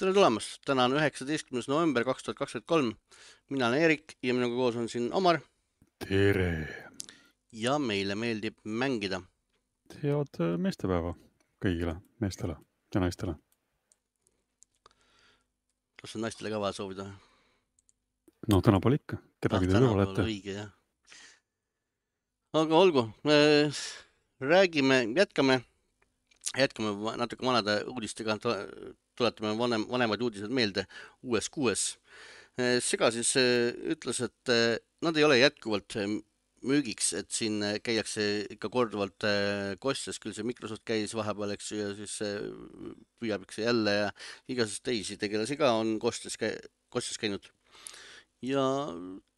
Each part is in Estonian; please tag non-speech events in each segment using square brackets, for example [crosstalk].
tere tulemast, täna on üheksateistkümnes november kaks tuhat kakskümmend kolm. mina olen Eerik ja minuga koos on siin Omar tere! ja meile meeldib mängida. head meestepäeva kõigile meestele ja naistele. kas on naistele ka vaja soovida? no tänapäeval ikka, kedagi te kõrvale jätta. õige jah. aga olgu, räägime, jätkame, jätkame natuke vanade uudistega, tuletame vanem, vanemaid uudiseid meelde uues kuues. Sega siis äh, ütles, et äh, nad ei ole jätkuvalt müügiks, et siin käiakse ikka korduvalt kostes, küll see Microsoft käis vahepeal, eks ju, ja siis püüab, eks jälle ja igasuguseid teisi tegelasi ka on kostes, kostes käinud. ja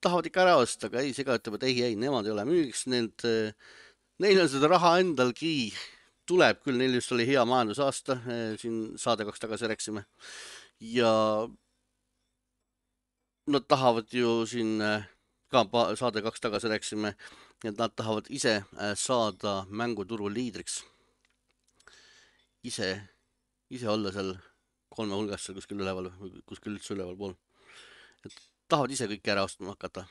tahavad ikka ära osta, aga ei, Sega ütleb, et ei, ei, nemad ei ole müügiks, need, neil on seda raha endalgi, tuleb küll, neil just oli hea majandusaasta, siin saade kaks tagasi rääkisime. ja nad tahavad ju siin ka saade kaks tagasi rääkisime, et nad tahavad ise äh, saada mänguturu liidriks. ise, ise olla seal kolme hulgas seal kuskil üleval või kuskil üldse ülevalpool. et tahavad ise kõike ära ostma hakata.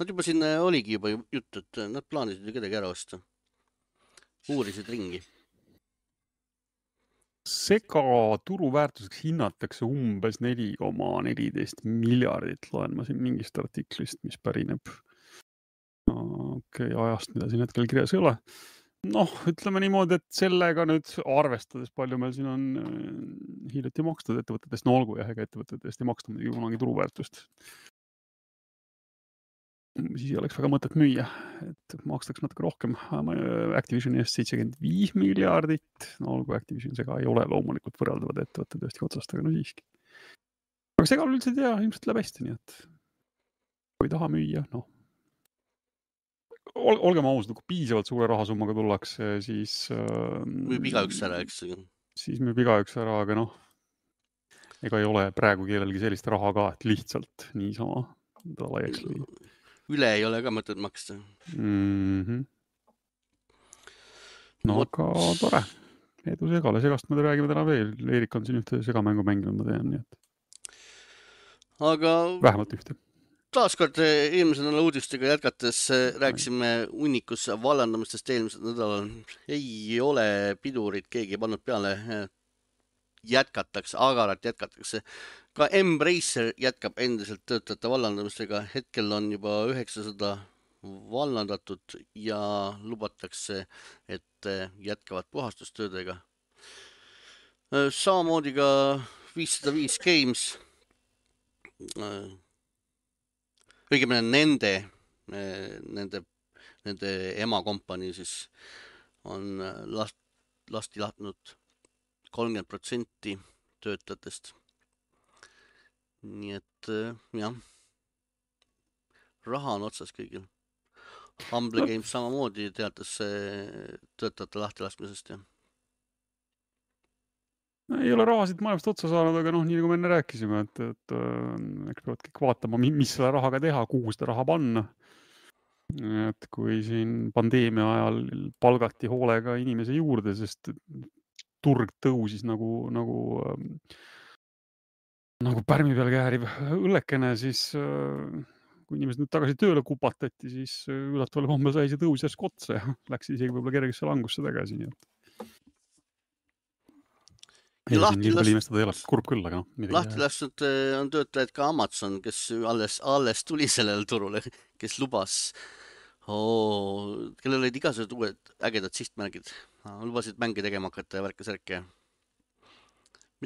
Nad juba siin oligi juba jutt, et nad plaanisid ju kedagi ära osta. Uurisid ringi sega turuväärtuseks hinnatakse umbes neli koma neliteist miljardit, loen ma siin mingist artiklist, mis pärineb okei okay,, ajast, mida siin hetkel kirjas ei ole. noh, ütleme niimoodi, et sellega nüüd arvestades, palju meil siin on äh, hiljuti makstud ettevõtetest, no olgu jah, ega ettevõtetest ei maksta muidugi kunagi turuväärtust siis ei oleks väga mõtet müüa, et makstaks natuke rohkem. Activisioni eest seitsekümmend viis miljardit, no olgu Activision, sega ei ole loomulikult võrreldavad ettevõtted ühestki otsast, aga no siiski. aga segal üldiselt ja ilmselt läheb hästi, nii et kui ei taha müüa, noh Ol,. olgem ausad, kui piisavalt suure rahasummaga tullakse, siis äh,. müüb igaüks ära, eks. siis müüb igaüks ära, aga noh, ega ei ole praegu kellelgi sellist raha ka, et lihtsalt niisama ta laiaks lüüa üle ei ole ka mõtet maksta mm. -hmm. no What? aga tore, edu segale, segast me räägime täna veel, Eerik on siin ühte segamängu mänginud, ma tean, nii et. aga. vähemalt ühte taaskord eh, eelmise nädala uudistega jätkates eh, rääkisime hunnikus vallandamistest eelmisel nädalal. ei ole pidurit keegi pannud peale. jätkatakse, agaralt jätkatakse ka Embracer jätkab endiselt töötajate vallandamistega, hetkel on juba üheksasada vallandatud ja lubatakse, et jätkavad puhastustöödega. samamoodi ka viissada viis Games, õigemini nende, nende, nende emakompanii siis on last, lasti lahtnud kolmkümmend protsenti töötajatest nii et äh, jah, raha on otsas kõigil. Humble no. [laughs] Games samamoodi teatas töötajate lahtilaskmisest ja. ei ole rahasid maailmast otsa saanud, aga noh, nii nagu me enne rääkisime, et, et äh, eks peavad kõik vaatama, mis selle rahaga teha, kuhu seda raha panna. et kui siin pandeemia ajal palgati hoolega inimesi juurde, sest turg tõusis nagu, nagu äh, nagu pärmi peal kääriv õllekene, siis äh, kui inimesed nüüd tagasi tööle kupatati, siis äh, üllataval kombel sai see tõus järsku otsa ja [laughs] läks isegi võib-olla kergesse langusse tagasi, nii et. imestada ei ole, kurb küll, aga noh. lahti lastud äh, on töötajaid ka Amazon, kes alles, alles tuli sellele turule, kes lubas oh,, kellel olid igasugused uued ägedad sihtmärgid, lubasid mänge tegema hakata ja värke-särke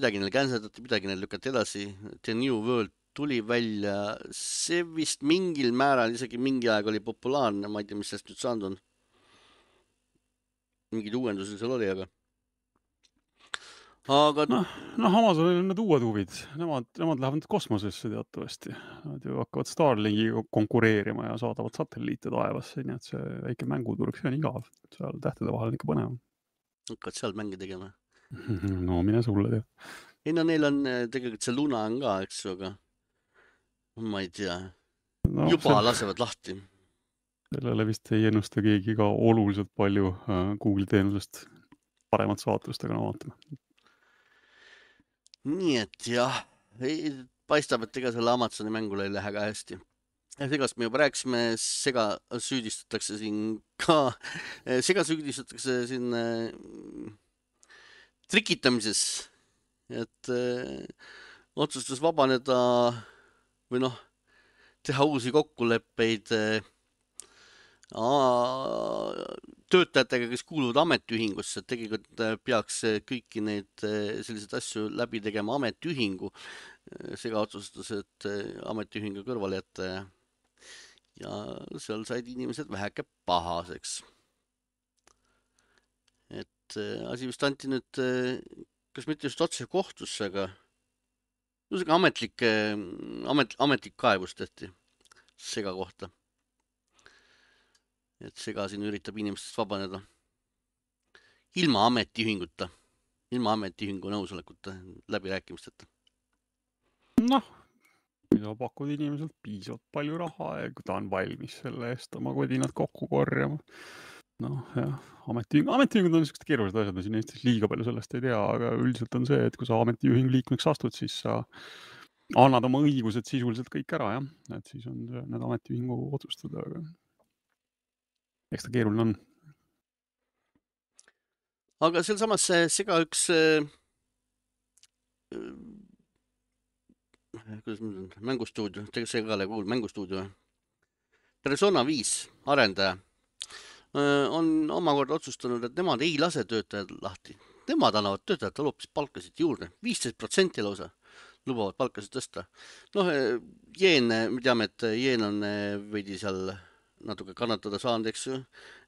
midagi neil cancerdati, midagi neil lükati edasi. The New World tuli välja, see vist mingil määral isegi mingi aeg oli populaarne, ma ei tea, mis sellest nüüd saanud on. mingeid uuendusi seal oli, aga. aga. noh, noh, Amazonil on need uued huvid, nemad, nemad lähevad kosmosesse teatavasti. Nad ju hakkavad Starlinkiga konkureerima ja saadavad satelliite taevasse, nii et see väike mänguturg, see on igav, seal tähtede vahel on ikka põnev. hakkavad seal mänge tegema [laughs] no mine sulle tead. ei no neil on eh, tegelikult see Luna on ka, eks ju, aga ma ei tea no,. juba see... lasevad lahti. sellele vist ei ennusta keegi ka oluliselt palju uh, Google'i teenusest paremat saatust, aga no vaatame. nii et jah, paistab, et ega selle Amazoni mängule ei lähe ka hästi. segast me juba rääkisime, sega süüdistatakse siin ka, sega süüdistatakse siin äh, trikitamises, et äh, otsustas vabaneda või noh, teha uusi kokkuleppeid äh, töötajatega, kes kuuluvad ametiühingusse, et tegelikult äh, peaks kõiki neid selliseid asju läbi tegema ametiühingu. sega otsustas, et ametiühingu kõrvale jätta ja, ja seal said inimesed väheke pahaseks. Et asi vist anti nüüd, kas mitte just otse kohtusse, aga ühesõnaga ametlik, amet, ametlik kaebus tehti sega kohta et Sega siin üritab inimestest vabaneda. ilma ametiühinguta, ilma ametiühingu nõusolekuta, läbirääkimisteta. noh, sa pakud inimeselt piisavalt palju raha ja kui ta on valmis selle eest oma kodinad kokku korjama. Noh, jah, ametiühing, ametiühingud on niisugused keerulised asjad, me siin Eestis liiga palju sellest ei tea, aga üldiselt on see, et kui sa ametiühingu liikmeks astud, siis sa annad oma õigused sisuliselt kõik ära, jah, et siis on need ametiühingu otsustada, aga eks ta keeruline on. aga sealsamas sega üks äh, kuidas ma ütlen, mängustuudio, tegelikult see ei kuulu, mängustuudio. Persona viis arendaja äh, on omakorda otsustanud, et nemad ei lase töötajad lahti. Nemad annavad töötajatele hoopis palkasid juurde, viisteist protsenti lausa lubavad palkasid tõsta. noh, jeen, me teame, et jeen on veidi seal natuke kannatada saanud, eks ju.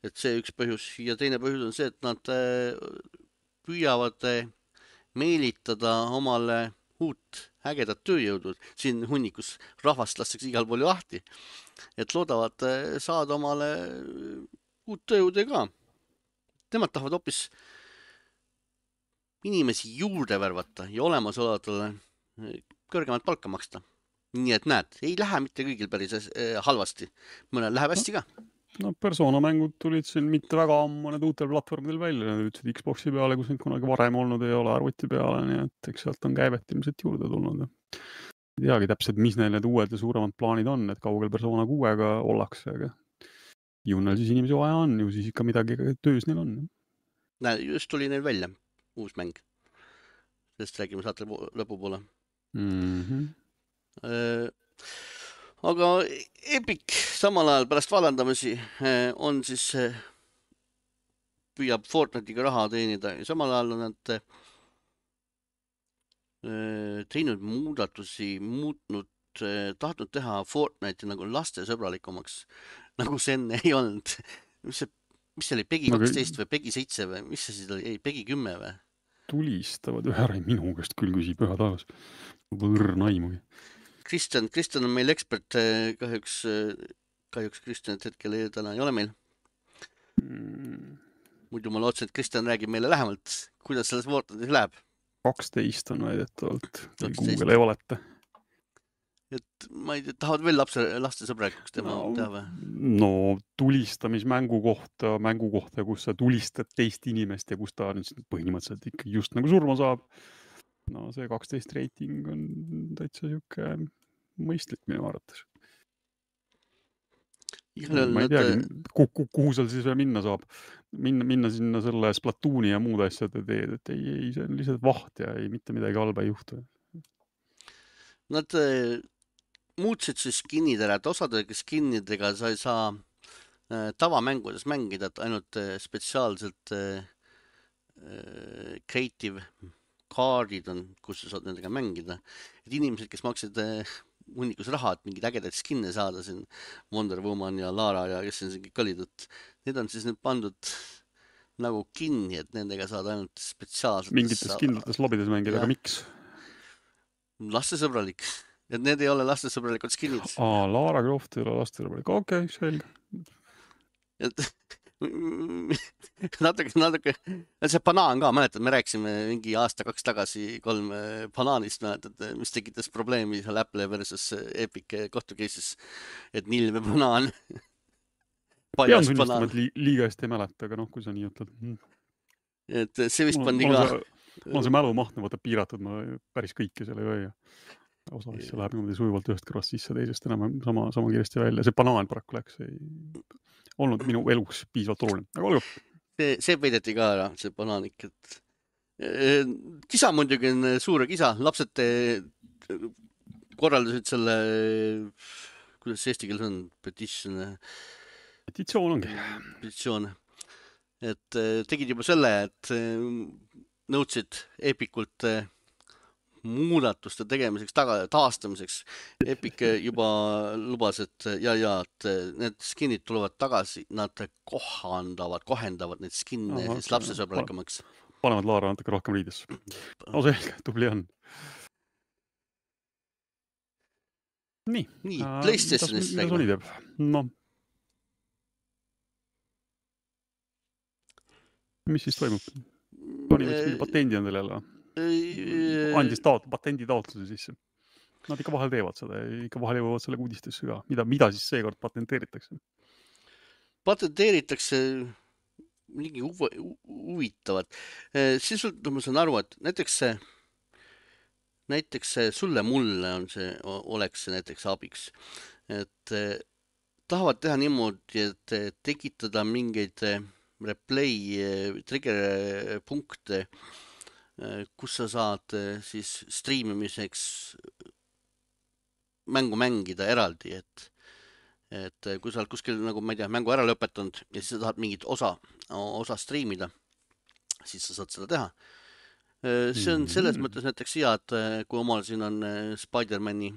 et see üks põhjus ja teine põhjus on see, et nad äh, püüavad äh, meelitada omale uut ägedat tööjõudu, siin hunnikus rahvast lastakse igal pool lahti. et loodavad äh, saada omale uut tööjõudu ka. Nemad tahavad hoopis inimesi juurde värvata ja olemasolevatele kõrgemat palka maksta nii et näed, ei lähe mitte kõigil päris äh, halvasti, mõnel läheb hästi ka. no persona mängud tulid siin mitte väga ammu need uutel platvormidel välja, nad ütlesid Xbox'i peale, kus neid kunagi varem olnud ei ole, arvuti peale, nii et eks sealt on käivet ilmselt juurde tulnud. ei teagi täpselt, mis neil need uued ja suuremad plaanid on, et kaugel persona kuuega ollakse, aga ju neil siis inimesi vaja on, ju siis ikka midagi töös neil on. näe, just tuli neil välja uus mäng. sellest räägime saate lõpupoole mm. -hmm Äh, aga Epic samal ajal pärast vallandamisi äh, on siis, äh, püüab Fortnite'iga raha teenida ja samal ajal on nad teinud muudatusi, muutnud, tahtnud teha Fortnite'i nagu lastesõbralikumaks, nagu see enne [laughs] ei olnud. mis see, mis see oli, Pegi kaksteist või Pegi seitse või mis see siis oli, ei Pegi kümme või? tulistavad ühe ära minu käest küll küsib, püha taevas. Õrna aimugi Kristjan, Kristjan on meil ekspert, eh, kahjuks, eh, kahjuks Kristjanit hetkel ei, täna ei ole meil mm.. muidu ma lootsin, et Kristjan räägib meile lähemalt, kuidas selles Fortnite'is läheb. kaksteist on väidetavalt, Google ei valeta. Et ma ei tea, tahavad veel lapse, lastesõbralikuks tema no, teha või? no tulistamismängu kohta, mängu kohta, kus sa tulistad teist inimest ja kus ta põhimõtteliselt ikkagi just nagu surma saab no see kaksteist reiting on täitsa sihuke mõistlik minu arvates. ma ei teagi, kuhu, kuhu seal siis veel minna saab, minna, minna sinna selle Splatooni ja muude asjade teed, et ei, ei, see on lihtsalt vaht ja ei, mitte midagi halba ei juhtu. Nad äh, muutsid siis skin'id ära, et osade skin'idega sa ei saa äh, tavamängudes mängida, et ainult äh, spetsiaalselt äh, creative kaardid on, kus sa saad nendega mängida. et inimesed, kes maksid hunnikus raha, et mingeid ägedaid skin'e saada siin, Wonder Woman ja Lara ja kes siin kõik olid, et need on siis nüüd pandud nagu kinni, et nendega saad ainult spetsiaalselt. mingites kindlates lobides mängida, aga miks? lastesõbralik, et need ei ole lastesõbralikud skin'id. aa, Lara Croft ei ole lastesõbralik, okei okay,, selge. et [laughs] natuke, natuke, see banaan ka, mäletad, me rääkisime mingi aasta-kaks tagasi kolm äh, banaanist, mäletad, mis tekitas probleemi seal Apple versus Epic kohtu case'is, et nilv ja banaan [laughs] pean tunnistama, et li liiga hästi ei mäleta, aga noh, kui sa nii ütled. et see vist pandi ka. mul on see mälumaht vaata piiratud, ma päris kõike seal ei hoia. Osa asju läheb niimoodi sujuvalt ühest kõrvast sisse, teisest enam sama, sama kiiresti välja, see banaan paraku läks, ei olnud minu elus piisavalt oluline, aga olgu. see, see peideti ka ära, see banaanik, et eh, kisa muidugi on suur kisa, lapsed korraldasid selle, kuidas see eesti keeles on, petition. petitsioon ongi. petitsioon, et eh, tegid juba selle, et eh, nõudsid Epikult muudatuste tegemiseks, taga, taastamiseks. Epic juba lubas, et ja, ja, et need skin'id tulevad tagasi, nad kohandavad, kohendavad neid skin'e siis lapsesõbralikumaks. panevad Laara natuke rohkem riidesse. no selge, tubli on. nii. nii, PlayStationist räägime. mida Sony teeb? noh. mis siis toimub? Sony võttis mingi patendi endale jälle või? Andis taot-, patenditaotluse sisse. Nad ikka vahel teevad seda ja ikka vahel jõuavad sellega uudistesse ka, mida, mida siis seekord patenteeritakse? patenteeritakse mingi huvitavat. sisult ma saan aru, et näiteks see, näiteks see sulle-mulle on see, oleks see näiteks abiks. et tahavad teha niimoodi, et tekitada mingeid replay trigger punkte Äh, kus sa saad äh, siis striimimiseks mängu mängida eraldi, et et kui sa oled kuskil nagu ma ei tea, mängu ära lõpetanud ja siis sa tahad mingit osa, osa striimida, siis sa saad seda teha. see on selles mm. mõttes näiteks hea, et kui omal siin on Spider-man'i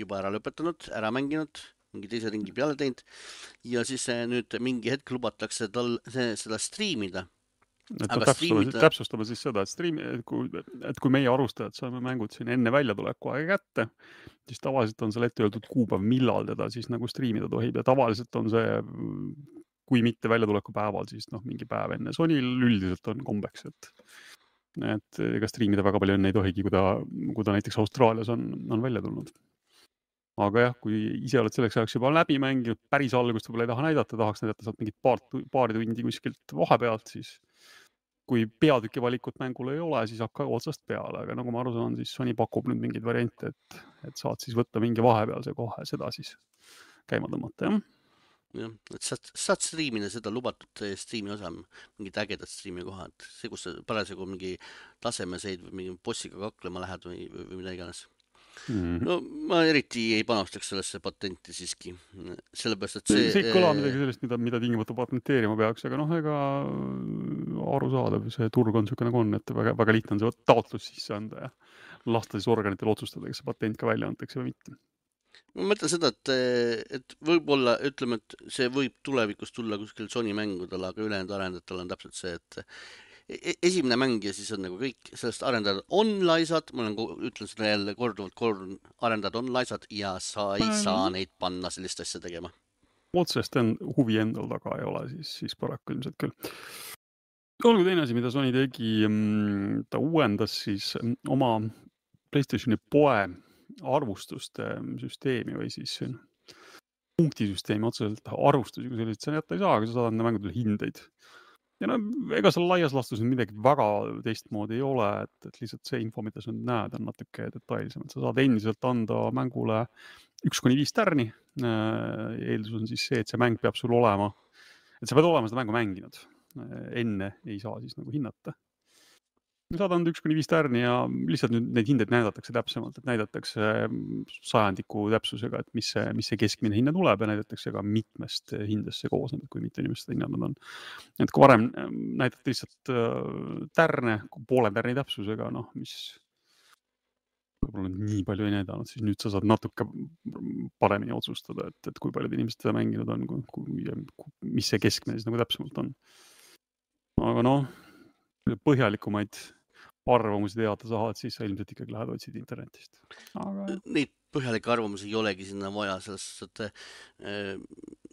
juba ära lõpetanud, ära mänginud, mingi teise ringi peale teinud ja siis nüüd mingi hetk lubatakse tal seda striimida et täpsustame striimida..., täpsustame siis seda, et et kui, et kui meie arvustajad saame mängud siin enne väljatuleku aega kätte, siis tavaliselt on seal ette öeldud kuupäev, millal teda siis nagu striimida tohib ja tavaliselt on see, kui mitte väljatuleku päeval, siis noh, mingi päev enne. Sonyl üldiselt on kombeks, et, et ega striimida väga palju enne ei tohigi, kui ta, kui ta näiteks Austraalias on, on välja tulnud aga jah, kui ise oled selleks ajaks juba läbi mänginud, päris algust võib-olla ei taha näidata, tahaks näidata sealt mingit paar, paari tundi kuskilt vahepealt, siis kui peatüki valikut mängul ei ole, siis hakkage otsast peale, aga nagu ma aru saan, siis Sony pakub nüüd mingeid variante, et, et saad siis võtta mingi vahepealse kohe, seda siis käima tõmmata, jah. Jah, et saad, saad striimida seda lubatud striimi osa, mingit ägedat striimi kohad, see, kus sa parasjagu mingi tasemeseid või mingi bossiga kaklema lähed või, või mida iganes mm. -hmm. no ma eriti ei panustaks sellesse patenti siiski, sellepärast et see. see ei kõla midagi sellist, mida, mida tingimata patenteerima peaks, aga noh, ega arusaadav, see turg on niisugune nagu on, et väga, väga lihtne on see taotlus sisse anda ja lasta siis organitel otsustada, kas see patent ka välja antakse või mitte ma mõtlen seda, et, et võib-olla ütleme, et see võib tulevikus tulla kuskil Sony mängudel, aga ülejäänud arendajatel on täpselt see, et esimene mäng ja siis on nagu kõik, sellest arendajad on laisad, ma olen, ütlen seda jälle korduvalt, kord arendajad on laisad ja sa ei saa neid panna sellist asja tegema. otsest huvi endal taga ei ole, siis, siis paraku ilmselt küll. olgu teine asi, mida Sony tegi, mm, ta uuendas siis mm, oma Playstationi poe arvustuste süsteemi või siis punktisüsteemi otseselt arvustusi kui selliseid. Sa jätta ei saa, aga sa saad anda mängudele hindeid ja no ega seal laias laastus midagi väga teistmoodi ei ole, et, et lihtsalt see info, mida sa nüüd näed, on natuke detailsem, et sa saad endiselt anda mängule üks kuni viis tärni. Äh, eeldus on siis see, et see mäng peab sul olema, et sa pead olema seda mängu mänginud. Äh, enne ei saa siis nagu hinnata saad anda üks kuni viis tärni ja lihtsalt nüüd neid hindeid näidatakse täpsemalt, et näidatakse mm, sajandiku täpsusega, et mis see, mis see keskmine hinne tuleb ja näidatakse ka mitmest hindest see koosneb, kui mitu inimest seda hinnanud on. et kui varem mm, näidati lihtsalt äh, tärne poole tärni täpsusega, noh, mis võib-olla nii palju ei näidanud, siis nüüd sa saad natuke paremini otsustada, et, et kui paljud inimesed seda mänginud on, mis see keskmine siis nagu täpsemalt on. aga noh, põhjalikumaid arvamusi teada saad, siis sa ilmselt ikkagi lähed otsid internetist. Aga.... Neid põhjalikke arvamusi ei olegi sinna vaja, selles suhtes, et äh,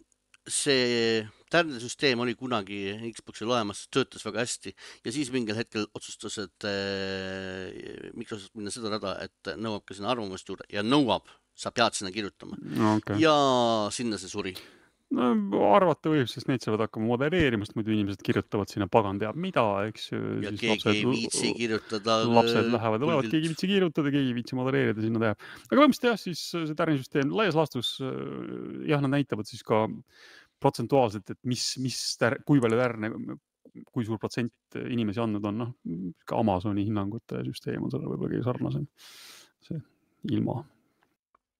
see tärnesüsteem oli kunagi Xboxil olemas, töötas väga hästi ja siis mingil hetkel otsustas, et äh, Microsoft minna seda rada, et nõuab ka sinna arvamust juurde ja nõuab, sa pead sinna kirjutama. Okay. ja sinna see suri no arvata võib, sest neid saavad hakkama modereerima, sest muidu inimesed kirjutavad sinna pagan teab mida, eks ju. ja keegi lapsed, ei viitsi kirjutada. lapsed lähevad ja loevad, keegi ei viitsi kirjutada, keegi ei viitsi modereerida, sinna teha. aga põhimõtteliselt jah, siis see tärnisüsteem laias laastus jah, nad näitavad siis ka protsentuaalselt, et mis, mis, kui palju tärne, kui suur protsent inimesi andnud on, noh, ka Amazoni hinnangute süsteem on sellele võib-olla kõige sarnasem. see ilma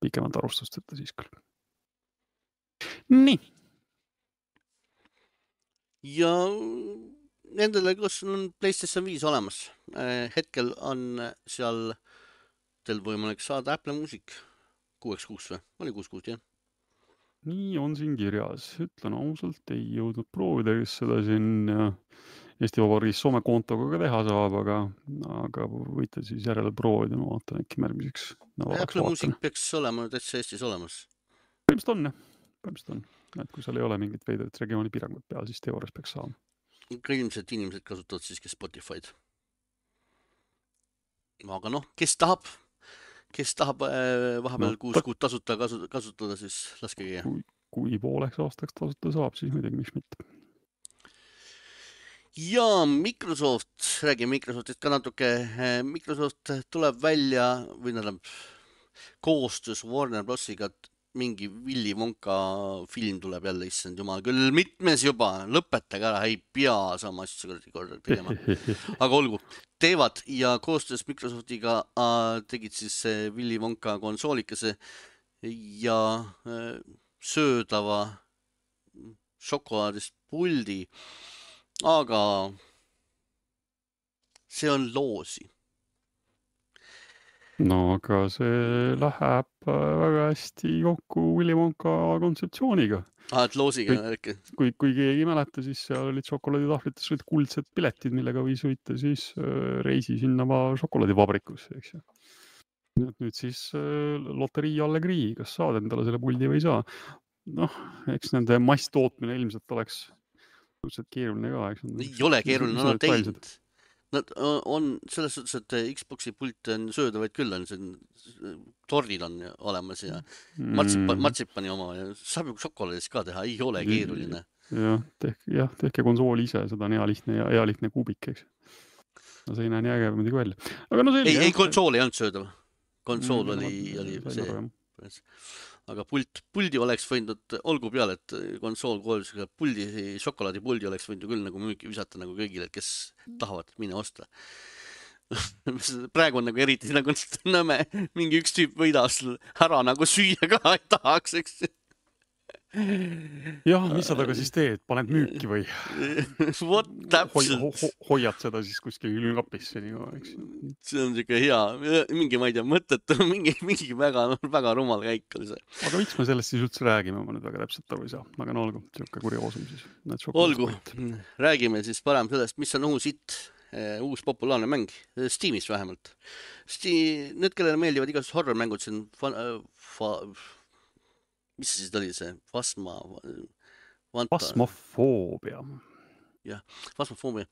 pikemat arvustusteta siis küll nii. ja nendele, kus on PlayStation viis olemas, äh, hetkel on seal teil võimalik saada Apple Music kuueks kuuks või, oli kuus kuud jah? nii on siin kirjas, ütlen ausalt, ei jõudnud proovida, kes seda siin Eesti Vabariigis Soome kontoga ka teha saab, aga, aga võite siis järele proovida, ma vaatan äkki järgmiseks. Apple Music peaks olema täitsa Eestis olemas. põhimõtteliselt on jah põhimõtteliselt on, et kui seal ei ole mingit veidrat regiooni piirangut peal, siis teoorias peaks saama. ilmselt inimesed kasutavad siiski Spotify'd. aga noh, kes tahab, kes tahab äh, vahepeal no, kuus ta... kuud tasuta kasu, kasutada, siis laske käia. kui, pooleks aastaks tasuta saab, siis muidugi, miks mitte ja Microsoft, räägime Microsoftist ka natuke. Äh, Microsoft tuleb välja või tähendab koostöös Warner Brossiga mingi Willy Wonka film tuleb jälle, issand jumal, küll mitmes juba, lõpetage ära, ei pea sama asja kuradi korda tegema. [laughs] aga olgu, teevad ja koostöös Microsoftiga äh, tegid siis äh, Willy Wonka konsoolikese ja äh, söödava šokolaadist puldi. aga see on loosi no aga see läheb äh, väga hästi kokku Willy Wonka kontseptsiooniga. aa, et loosiga äkki? kui, kui keegi ei mäleta, siis seal olid šokolaaditahvlites olid kuldsed piletid, millega võis võita siis äh, reisi sinna šokolaadivabrikusse, eks ju. et nüüd siis äh, loterii allegrii, kas saad endale selle puldi või ei saa. noh, eks nende masstootmine ilmselt oleks suhteliselt keeruline ka, eks. ei ole keeruline, nad on teinud Nad on selles suhtes, et Xbox'i pult on söödavaid küll, on see, tordid on olemas ja mm. martsipani oma ja saab ju šokolaadist ka teha, ei ole keeruline. jah, tehke, jah, tehke konsool ise, seda on hea lihtne ja hea lihtne kuubik, eks. no see ei näe nii äge muidugi välja. aga no selge. ei, ei konsool ei olnud söödav. konsool mm, oli, oli see aga pult, puldi oleks võinud, olgu peale, et konsool koos puldi, šokolaadipuldi oleks võinud ju küll nagu müüki visata nagu kõigile, kes tahavad, mine osta. [laughs] Praegu on nagu eriti nagu [laughs] nõme, mingi üks tüüp võidab ära nagu süüa ka ei tahaks, eks jah, mis sa temaga siis teed, paned müüki või [laughs] vot täpselt ho. Ho hoiad seda siis kuskil külmkapisse nii kaua, eks ju. see on siuke hea, mingi, ma ei tea, mõttetu, [laughs] mingi, mingi väga, väga rumal käik oli see. aga miks me sellest siis üldse räägime, ma nüüd väga täpselt aru ei saa, aga no olgu, siuke kurioosum siis. olgu, räägime siis parem sellest, mis on uus hitt eh, uus populaarne mäng, Steamis vähemalt. Sti-, need, kellele meeldivad igasugused horror-mängud, siin fa-, fa-, mis see siis oli, see Fasma Vanta...? Fasmofoobia. jah, Fasmofoobia.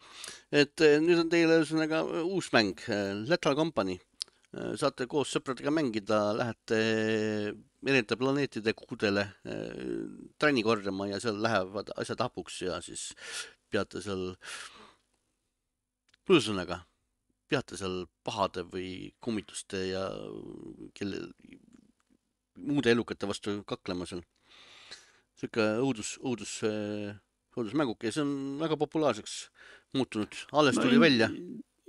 et eh, nüüd on teil ühesõnaga uus mäng, eh, Lethal Company. Eh, saate koos sõpradega mängida, lähete erinevate planeetide kuudele trenni korjama ja seal lähevad asjad hapuks ja siis peate seal, ühesõnaga, peate seal pahade või kummituste ja kelle, muude elukate vastu kaklema seal. sihuke õudus, õudus, õudusmänguke ja see on väga populaarseks muutunud, alles tuli no, välja.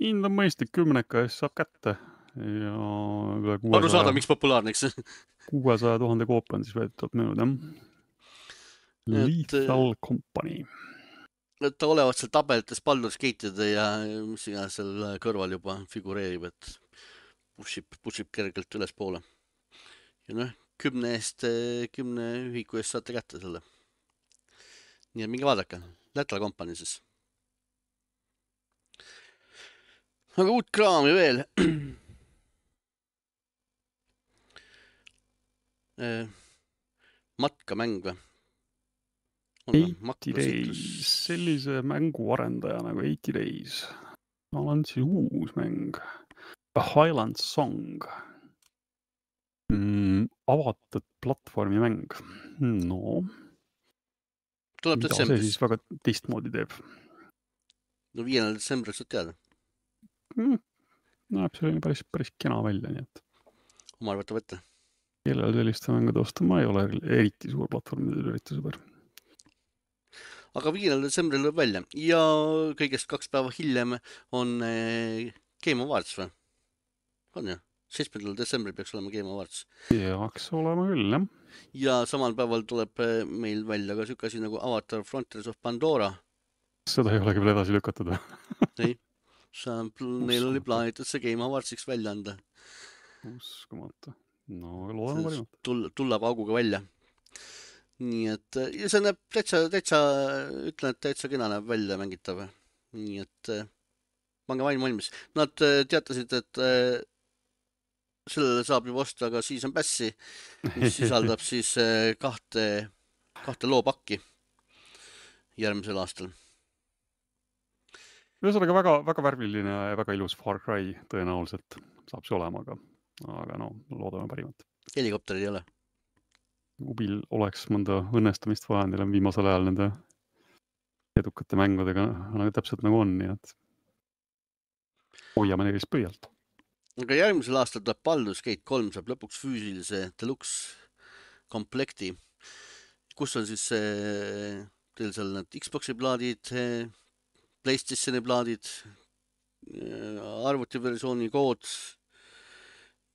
hind on mõistlik, kümneka eest saab kätte ja üle kuuesaja. arusaadav, miks populaarne, eks. [laughs] kuuesaja tuhande koopi on siis väidetavalt müünud, jah. Lethal Company. et ta olevat seal tabelites Baldur's Gate'ide ja mis iganes seal kõrval juba figureerib, et push ib, push ib kergelt ülespoole ja noh, kümne eest, kümne ühiku eest saate kätte selle. nii et minge vaadake, Lätla kompanii siis. aga uut kraami veel äh, [clears throat] matkamäng või? Eighty Days, sellise mängu arendaja nagu Eighty Days. on siis uus mäng. A Highland Song mm,. avatud platvormimäng, no tuleb detsembris siis, väga teistmoodi teeb no viiendal detsembril saad teada, mm.? näeb selline päris, päris kena välja, nii et Omar võtab ette. kellel sellist mängu osta, ma ei ole eriti suur platvormide ürituse sõber. aga viiendal detsembril tuleb välja ja kõigest kaks päeva hiljem on eh, Game Awards või? on ju? Seitsmendal detsembril peaks olema Game Awards peaks olema küll, jah. ja samal päeval tuleb eh, meil välja ka siuke asi nagu Avatar Frontiers of Pandora. seda ei olegi veel edasi lükatud või? Neil oli plaanitud see Game Awardsiks välja anda, uskumatu. no loodame parimat. tulla, tulla pauguga välja. nii et eh, ja see näeb täitsa, täitsa, ütlen, et täitsa kena näeb välja mängitav. nii et eh, pange vaim valmis. Nad teatasid, et sellele saab juba osta ka Season Passi, mis sisaldab [laughs] siis eh, kahte, kahte loopakki järgmisel aastal. ühesõnaga väga, väga värviline ja väga ilus Far Cry tõenäoliselt saab see olema, aga, aga no loodame parimat. helikopterid ei ole. Ubil oleks mõnda õnnestumist vaja, neil on viimasel ajal nende edukate mängudega nagu täpselt nagu on, nii et hoiame neist pöialt. Aga järgmisel aastal tuleb Baldur's Gate kolm saab lõpuks füüsilise deluxe komplekti, kus on siis teil seal need Xbox'i plaadid, Playstationi plaadid, arvutiversiooni kood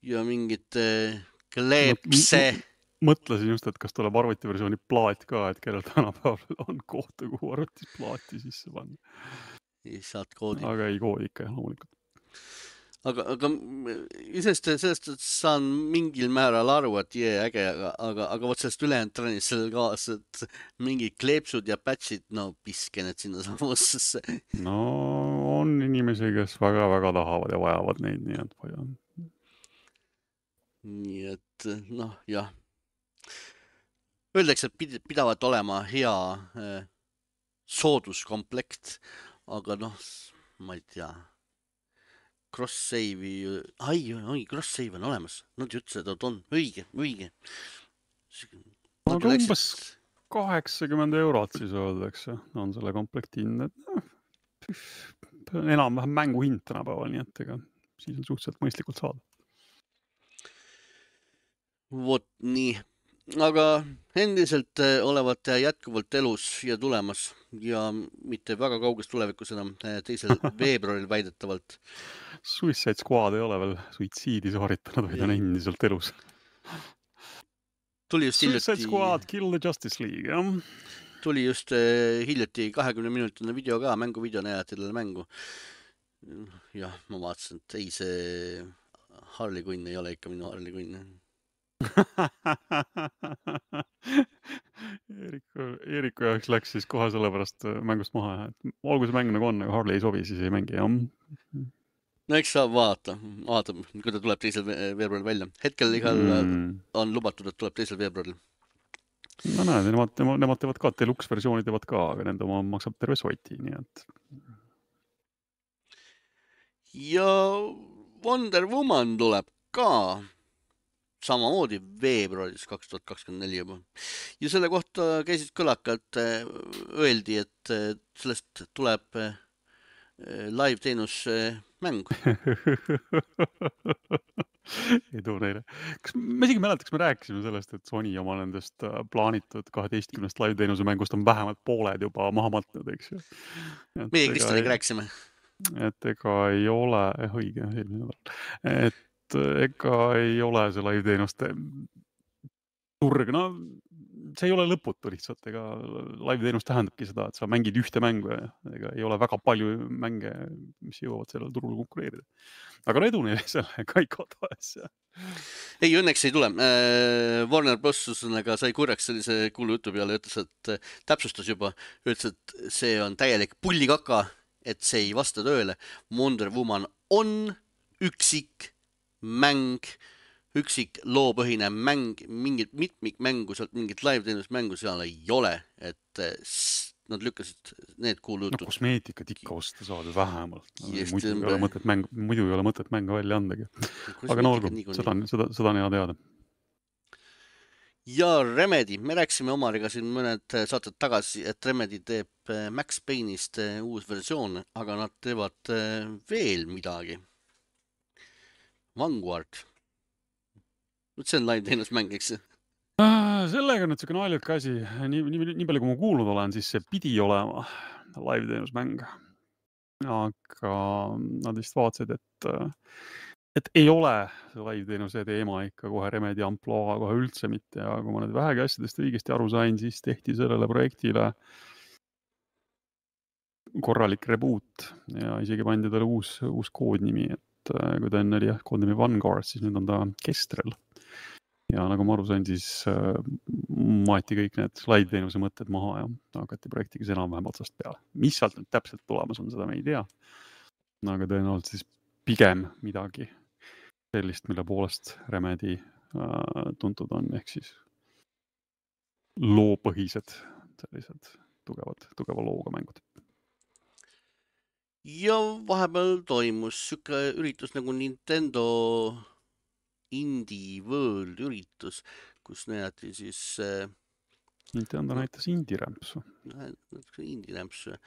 ja mingid kleepse. mõtlesin just, et kas tuleb arvutiversiooni plaat ka, et kellel tänapäeval on kohta, kuhu arvutis plaati sisse panna. saad koodi. aga ei koodi ikka jah, loomulikult. aga, aga iseenesest sellest saan mingil määral aru, et jee, äge, aga, aga, aga vot sellest ülejäänud trennist sellel kaasa, et mingid kleepsud ja patch'id, no piske need sinnasamusesse. no on inimesi, kes väga-väga tahavad ja vajavad neid, nii et palju. nii et noh, jah. Öeldakse, et pid-, pidavat olema hea äh, sooduskomplekt, aga noh, ma ei tea. Cross-save'i, ai, oi, cross-save on olemas, nad ütlesid, et on õige, õige. Aga umbes kaheksakümmend eurot siis öeldakse, on selle komplekti hind, et noh, enam-vähem mängu hind tänapäeval, nii et ega siis on suhteliselt mõistlikult saada. vot nii, aga endiselt äh, olevat jätkuvalt elus ja tulemas ja mitte väga kauges tulevikus enam, teisel [laughs] veebruaril väidetavalt. Suicide Squad ei ole veel suitsiidi sooritanud, vaid on endiselt elus. tuli just Suicide hiljuti, Squad, Kill the Justice League, jah. tuli just äh, hiljuti kahekümne minutine video ka, mänguvideo näidati talle mängu. jah, ma vaatasin, et ei, see Harley Quinn ei ole ikka minu Harley Quinn. Eeriku, [laughs] Eeriku jaoks läks siis kohe sellepärast äh, mängust maha, et olgu see mäng nagu on, aga Harley ei sobi, siis ei mängi, jah. No eks saab vaadata, vaatab, kui ta tuleb teisel ve- veebruaril välja. hetkel igal mm. on lubatud, et tuleb teisel veebruaril. no näed, nemad, nemad, nemad teevad ka, deluxe versiooni teevad ka, aga nende oma maksab terve soti, nii et ja Wonder Woman tuleb ka samamoodi veebruaris kaks tuhat kakskümmend neli juba. ja selle kohta käisid kõlakad, öeldi, et eh, sellest tuleb eh, live-teenus eh, mäng. [laughs] edu neile. kas ma isegi ei mäleta, kas me rääkisime sellest, et Sony oma nendest äh, plaanitud kaheteistkümnest live-teenuse mängust on vähemalt pooled juba maha matnud, eks ju. meie Kristjaniga rääkisime. et ega ei ole, õige, eelmine nädal, et äh, ega ei ole see live-teenuste turg, no see ei ole lõputu lihtsalt, ega live-teenus tähendabki seda, et sa mängid ühte mängu ja ega ei ole väga palju mänge, mis jõuavad sellel turul konkureerida. aga no edu neile sellega igatahes. ei, õnneks ei tule. Warner Bros ühesõnaga sai kurjaks sellise kuulu jutu peale ütles, et eh, täpsustas juba, ütles, et see on täielik pullikaka, et see ei vasta tõele. Wonder Woman on üksik mäng, üksik loopõhine mäng, mingit mitmikmängu sealt, mingit live-teenusmängu seal ei ole, et eh, nad lükkasid need no kuulujutud. kosmeetikat ikka osta saad ju vähemalt. Just, muidu ei ole mõtet mäng, muidu ei ole mõtet mänge välja andagi. aga no olgu, seda, seda, seda on hea teada. ja Remedy, me rääkisime Omariga siin mõned saated tagasi, et Remedy teeb äh, Max Payne'ist uus versioon, aga nad teevad veel midagi. Vanguard. Vot see on live teenusmäng, eks ju? sellega on nüüd siuke naljakas asi, nii, nii, nii palju kui ma kuulnud olen, siis see pidi olema live teenusmäng. aga nad vist vaatasid, et et ei ole see live-teenuse teema ikka kohe Remedi ampluaa kohe üldse mitte ja kui ma nüüd vähegi asjadest õigesti aru sain, siis tehti sellele projektile korralik reboot ja isegi pandi talle uus, uus koodnimi, et äh, kui ta enne oli jah, koodnimi Vanguard, siis nüüd on ta Kestrel. Ja nagu ma aru sain, siis äh, maeti kõik need live-teenuse mõtted maha ja hakati projektiga siis enam-vähem otsast peale. mis sealt nüüd täpselt tulemas on, seda me ei tea. aga tõenäoliselt siis pigem midagi sellist, mille poolest Remedi äh, tuntud on, ehk siis loopõhised, sellised tugevad, tugeva looga mängud. ja vahepeal toimus sihuke üritus nagu Nintendo Indie World üritus, kus näidati siis äh,. Nintendo näitas indie-rämpsu. natuke indie-rämpsu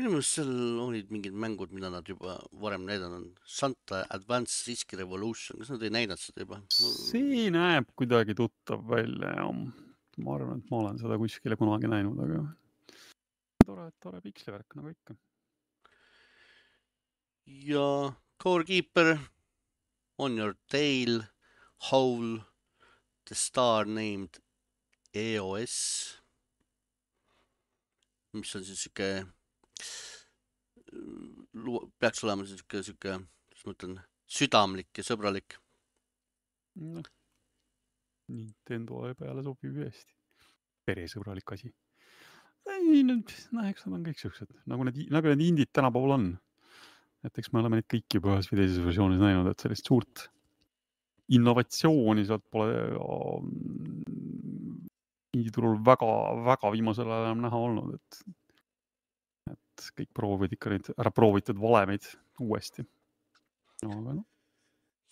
minu meelest seal olid mingid mängud, mida nad juba varem näidanud on. Santa Advanced Risk Revolution, kas nad ei näidanud seda juba? see näeb kuidagi tuttav välja ja ma arvan, et ma olen seda kuskile kunagi näinud, aga tore, tore pikslivärk nagu ikka. ja Core Keeper, On Your Tail, Howl, The Star Named EOS, mis on siis sihuke peaks olema sihuke, sihuke, kuidas ma ütlen, südamlik ja sõbralik no,. Nintendo peale sobib hästi. peresõbralik asi. ei, noh, eks nad on kõik siuksed, nagu need, nagu need indid tänapäeval on. Et eks me oleme neid kõiki juba ühes või teises versioonis näinud, et sellist suurt innovatsiooni sealt pole indieturul väga-väga viimasel ajal enam näha olnud, et et kõik proovivad ikka neid ära proovitud valemeid uuesti. aga noh.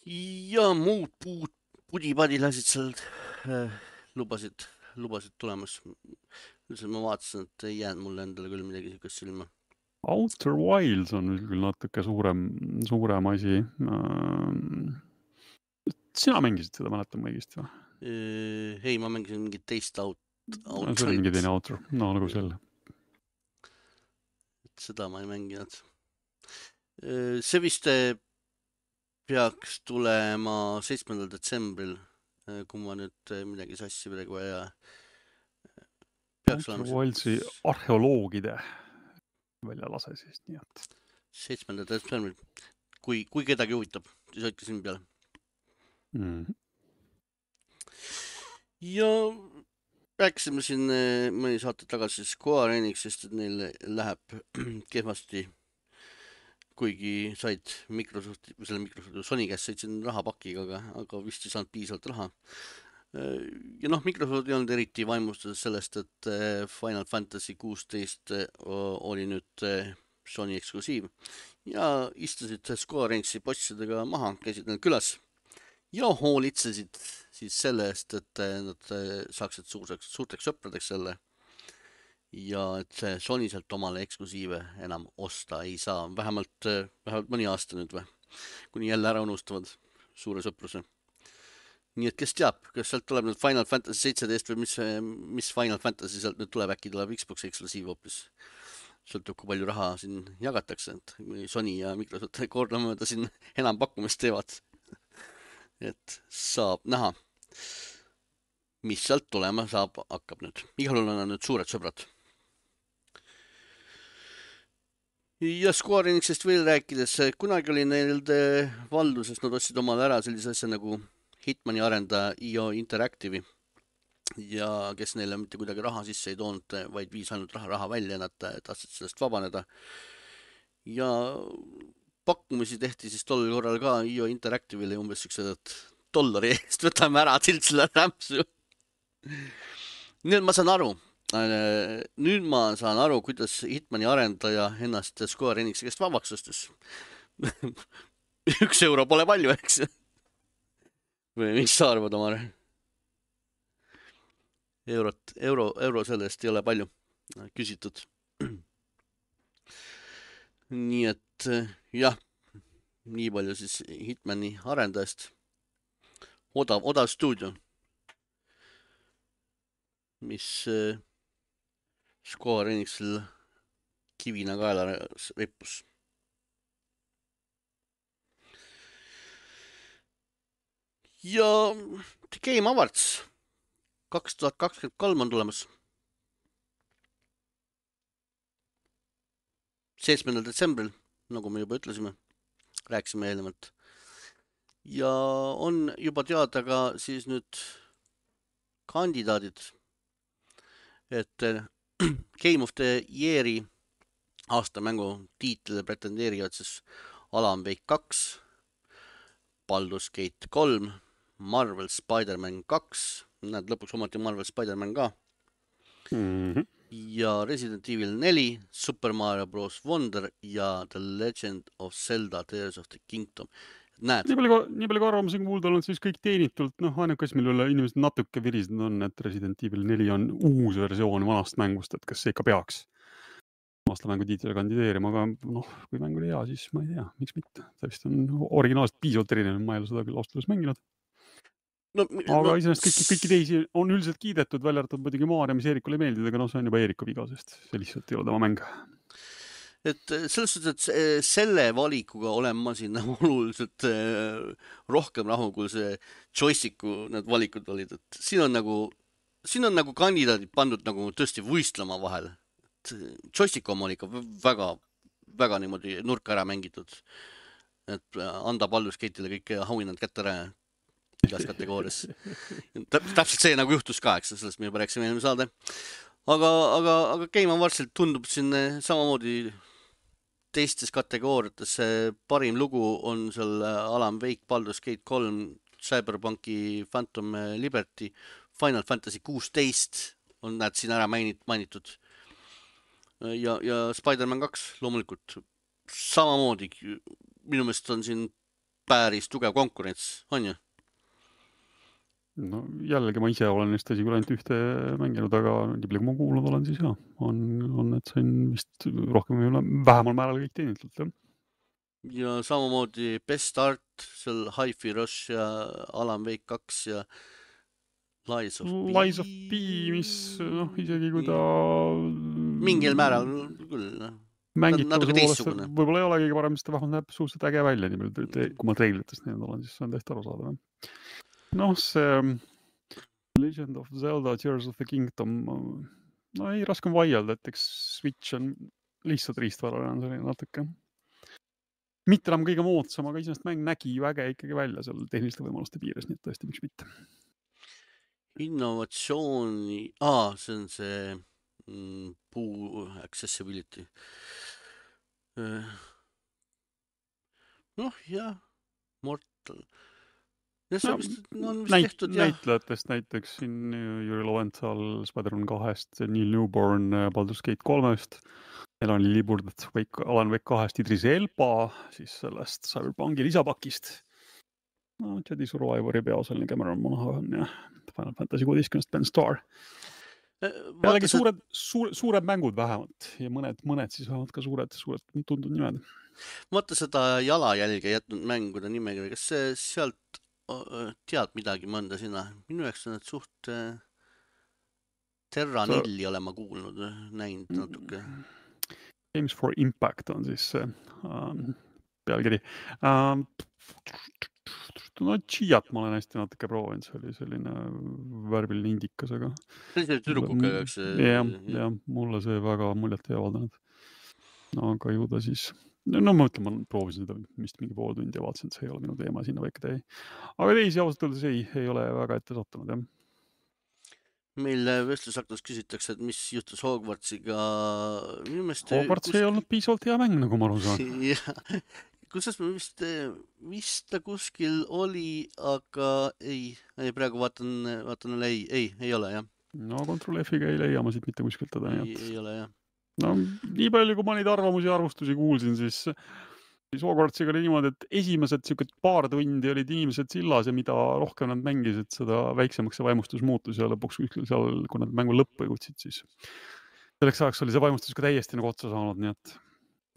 ja muud puud, pudi-padilasid seal äh, lubasid, lubasid tulemas. üldiselt ma vaatasin, et ei jäänud mulle endale küll midagi siukest silma. Outer Wilds on küll natuke suurem, suurem asi sina mängisid seda, mäletan ma õigesti või? Ei, ma mängisin mingit teist out-. see oli mingi teine Outer, no nagu selle seda ma ei mänginud. see vist äh, peaks tulema seitsmendal detsembril, äh, kui ma nüüd äh, midagi sassi praegu ei aja. peaks olema. Wildsi arheoloogide väljalase siis, nii et. seitsmendal detsembril, kui, kui kedagi huvitab, siis hoidke silm peal mm. -hmm. ja rääkisime siin eh, mõni saate tagasi Square Enixist, et neil läheb [clears throat] kehvasti. kuigi said Microsoft, selle Microsofti Sony käest said siin rahapakiga, aga, aga vist ei saanud piisavalt raha. Eh, ja noh, Microsoft ei olnud eriti vaimustuses sellest, et eh, Final Fantasy kuusteist oli nüüd Sony eksklusiiv ja istusid Square Enixi bossidega maha, käisid neil külas ja hoolitsesid siis selle eest, et nad saaksid suureks, suurteks sõpradeks selle. ja et Sony sealt omale eksklusiive enam osta ei saa, vähemalt, vähemalt mõni aasta nüüd või, kuni jälle ära unustavad suure sõpruse. Nii et kes teab, kas sealt tuleb nüüd Final Fantasy seitseteist või mis, mis Final Fantasy sealt nüüd tuleb, äkki tuleb Xbox'i eksklusiiv hoopis sõltub, kui palju raha siin jagatakse, et Sony ja Microsoft [laughs] kordamööda siin enampakkumist teevad et saab näha, mis sealt tulema saab, hakkab nüüd. igal juhul on nad nüüd suured sõbrad. ja Square Enixist veel rääkides, kunagi oli neil valduses, nad ostsid omale ära sellise asja nagu Hitmani arendaja IO Interactive'i ja kes neile mitte kuidagi raha sisse ei toonud, vaid viis ainult raha, raha välja, nad tahtsid sellest vabaneda. ja pakkumisi tehti siis tol korral ka IO Interactive'ile umbes siuksed, et dollari eest [laughs] võtame ära tilt selle rämpsu. nüüd ma saan aru, äh, nüüd ma saan aru, kuidas Hitmani arendaja ennast Square Enixi käest vabaks ostis [laughs] üks euro pole palju, eks või mis sa arvad, Omar? eurot, euro, euro selle eest ei ole palju küsitud. nii et eh, jah, nii palju siis Hitmani arendajast. odav, odav stuudio, mis eh, Square Enixil kivina kaela rippus. Ja The Game Awards kaks tuhat kakskümmend kolm on tulemas. seitsmendal detsembril, nagu me juba ütlesime, rääkisime eelnevalt. ja on juba teada ka siis nüüd kandidaadid. et [clears throat] Game of the Year'i aastamängu tiitlile pretendeerivad siis Alan Wake kaks, Baldur's Gate kolm, Marvel Spider-man kaks, näed lõpuks ometi Marvel Spider-man ka mm. -hmm. ja Resident Evil neli, Super Mario Bros Wonder ja The Legend of Zelda Tears of the Kingdom. näed, nii palju, nii palju kui arvamusi on kuulda olnud, siis kõik teenitult, noh, ainuke asi, mille üle inimesed natuke virisenud on, et Resident Evil neli on uus versioon vanast mängust, et kas see ikka peaks aastamängu tiitlile kandideerima, aga noh, kui mäng oli hea, siis ma ei tea, miks mitte. ta vist on originaalselt piisavalt erinev, ma ei ole seda küll ausalt öeldes mänginud. No, aga no iseenesest kõiki, kõiki teisi on üldiselt kiidetud, välja arvatud muidugi Maarja, mis Eerikule ei meeldinud, aga noh, see on juba Eeriku viga, sest see lihtsalt ei ole tema mäng. et eh, selles suhtes, et se- selle valikuga olen ma siin [laughs] nagu oluliselt eh, rohkem rahul, kui see joystic'u need valikud olid, et siin on nagu, siin on nagu kandidaadid pandud nagu tõesti võistlema vahel. joystick oma on ikka väga, väga niimoodi nurka ära mängitud. et anda Baldur's Gate'ile kõik auhinnad kätte ära igas kategoorias. täpselt see nagu juhtus ka, eks, sellest me juba rääkisime eelmine saade. aga, aga, aga Game Awardsil tundub siin samamoodi teistes kategooriates parim lugu on seal äh, Alan Wake, Baldur's Gate kolm, Cyberpunki Phantom Liberty, Final Fantasy kuusteist on näed siin ära mainit-, mainitud. ja, ja Spider-man kaks loomulikult samamoodi, minu meelest on siin päris tugev konkurents, on ju? No jällegi ma ise olen neist tõsi küll ainult ühte mänginud, aga nii palju, kui ma kuulnud olen, siis jah, on, on need sain vist rohkem või vähemal määral kõik teenitult jah. ja samamoodi Best Art, seal Hi-Fi Rush ja Alan Wake kaks ja Lies of P. Lies of P, mis noh, isegi kui ta mingil määral küll, noh. mängitavuse poolest võib-olla ei ole kõige parem, sest ta vähemalt näeb suhteliselt äge välja, nii palju, kui ma treilritest näinud olen, siis see on täiesti arusaadav. noh, see um, Legend of Zelda Tears of the Kingdom, no ei, raske on vaielda, et eks Switch on lihtsalt riistvara on selline natuke. mitte enam kõige moodsam, aga iseenesest mäng nägi ju äge ikkagi välja seal tehniliste võimaluste piires, nii et tõesti, miks mitte. innovatsiooni, aa, see on see mm, puu accessibility. noh, jah, Mortal. jah, see No, vist on vist näit-, tehtud jah. näitlejatest näiteks siin äh, Jüri Loventsal Spider-man kahest, Neil Newborn äh, Baldur's Gate kolmest, Elani Liburt Wake, Alan Wake kahest, Idris Elba siis sellest Cyberpunki lisapakist. no Jedi Survivori peaosaline Cameron Monaghan ja Final Fantasy kuueteistkümnest Ben Starr. jällegi suured, suur, suured mängud vähemalt ja mõned, mõned siis vähemalt ka suured, suured tuntud nimed. vaata seda jalajälge jätnud mängude nimekirja, kas see sealt tead midagi mõnda sinna? minu jaoks on need suht äh, Terra nilli olen ma kuulnud, näinud natuke. Games for Impact on siis see ähm, pealkiri ähm,. no Chiat ma olen hästi natuke proovinud, see oli selline värviline indikas, aga see oli selle tüdrukuga, eks. jah, jah, mulle see väga muljet ei avaldanud. aga ju ta siis, no ma ütlen, ma proovisin seda vist mingi pool tundi ja vaatasin, et see ei ole minu teema, sinna väike täi. aga teisi ausalt öeldes ei, ei ole väga ette sattunud jah. meil vestlusaktus küsitakse, et mis juhtus Hogwartsiga. minu meelest. Hogwarts ei olnud piisavalt hea mäng, nagu ma aru saan. [laughs] kuidas ma vist, vist ta kuskil oli, aga ei, ei praegu vaatan, vaatan jälle ei, ei, ei ole jah, no Control F-iga ei leia ma siit mitte kuskilt teda, ei, ei ole jah. No nii palju, kui ma neid arvamusi ja arvustusi kuulsin, siis siis Hogwartsiga oli niimoodi, et esimesed sihuke paar tundi olid inimesed sillas ja mida rohkem nad mängisid, seda väiksemaks see vaimustus muutus ja lõpuks kuskil seal, kui nad mängu lõppu jõudsid, siis selleks ajaks oli see vaimustus ka täiesti nagu otsa saanud, nii et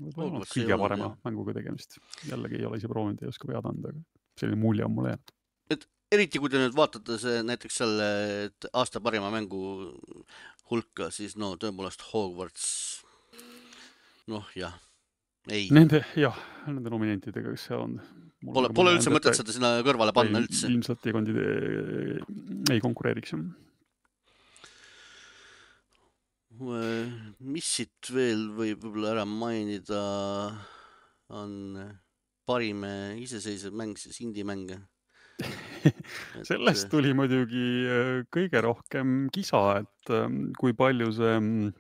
võib-olla ei olnud kõige parema mänguga tegemist. jällegi ei ole ise proovinud, ei oska pead anda, aga selline mulje on mulle jäänud. eriti kui te nüüd vaatate see näiteks selle et aasta parima mängu hulka, siis no tõepoolest Hogwarts. noh, jah, ei, Nende, jah, nende nominentidega, kes seal on. pole, pole üldse mõtet seda sinna kõrvale panna üldse. ilmselt ei kandidee-, ei konkureeriks jah. mis siit veel võib võib-olla ära mainida, on parim iseseisev mäng siis indie-mänge. [laughs] sellest tuli muidugi äh, kõige rohkem kisa, et ähm, kui palju see mm,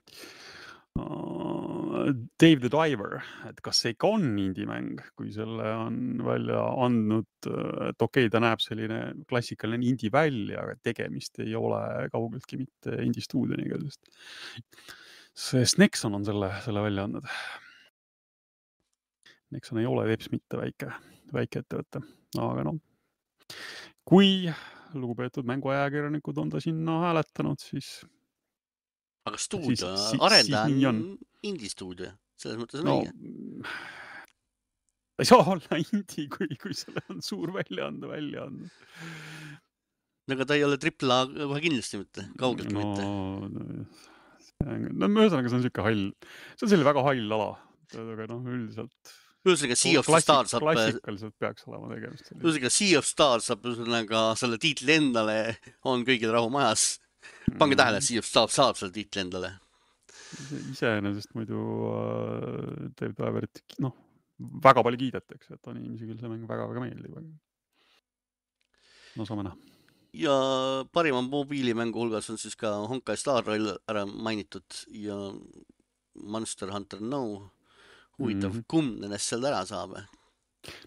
Dave the Diver, et kas see ikka on indie-mäng, kui selle on välja andnud, äh, et okei okay, ta näeb selline klassikaline indie välja, aga tegemist ei ole kaugeltki mitte indie stuudioniga, sest sest Nexon on selle, selle välja andnud. Nexon ei ole teps mitte väike, väike ettevõte, aga noh, kui lugupeetud mänguajakirjanikud on ta sinna hääletanud, siis aga stuudio arendaja on on. indie-stuudio, selles mõttes on no õige. ta ei saa olla indie, kui, kui selle on suur väljaande välja andnud. aga ta ei ole triple A kohe kindlasti mitte, kaugeltki no, mitte. no ühesõnaga, see on sihuke hall, see on selline väga hall ala, aga noh, üldiselt. Ühesõnaga Sea of the Stars saab, klassikaliselt peaks olema tegemist ühesõnaga Sea of Stars saab ühesõnaga selle tiitli endale, on kõigil rahu majas. pange tähele, Mm. Sea of Stars saab selle tiitli endale. iseenesest muidu äh, Dave Diverit, noh, väga palju kiidetakse, et on inimesi, kellele see mäng väga-väga meeldib, no saame näha. ja parima mobiilimängu hulgas on siis ka Honkai Star Rail ära mainitud ja Monster Hunter No. Huvitav mm. -hmm. kumb nendest sealt ära saab?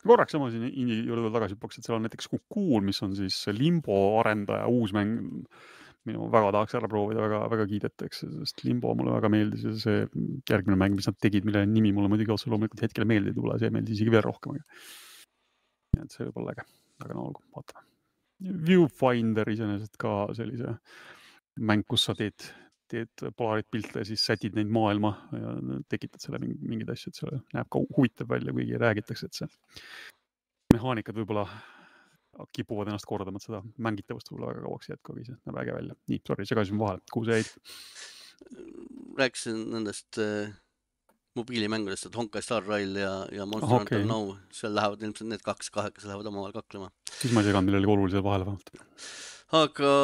korraks sama siin indie juurde veel tagasi hüppaks, et seal on näiteks Cocoon, mis on siis Limbo arendaja uus mäng. minu väga tahaks ära proovida, väga, väga kiidetakse, sest Limbo mulle väga meeldis ja see järgmine mäng, mis nad tegid, mille nimi mulle muidugi otse loomulikult hetkel meelde ei tule, see meeldis isegi veel rohkem, et see võib olla äge, aga no olgu, vaatame. Viewfinder iseenesest ka sellise mäng, kus sa teed, teed Polarit pilte ja siis sätid neid maailma ja tekitad selle mingi, mingeid asju, et see näeb ka huvitav välja, kuigi räägitakse, et see mehaanikad võib-olla kipuvad ennast kordama, et seda mängitavust võib-olla väga kauaks ei jätku, aga ise näeb äge välja. nii, sorry, segasin vahele, kuhu sa jäid? rääkisin nendest äh, mobiilimängudest, et Honkai Star Rail ja, ja Monster Okei. Hunter No, seal lähevad ilmselt need kaks kahekesi lähevad omavahel kaklema. siis ma ei seganud millelegi olulisele vahele vähemalt. aga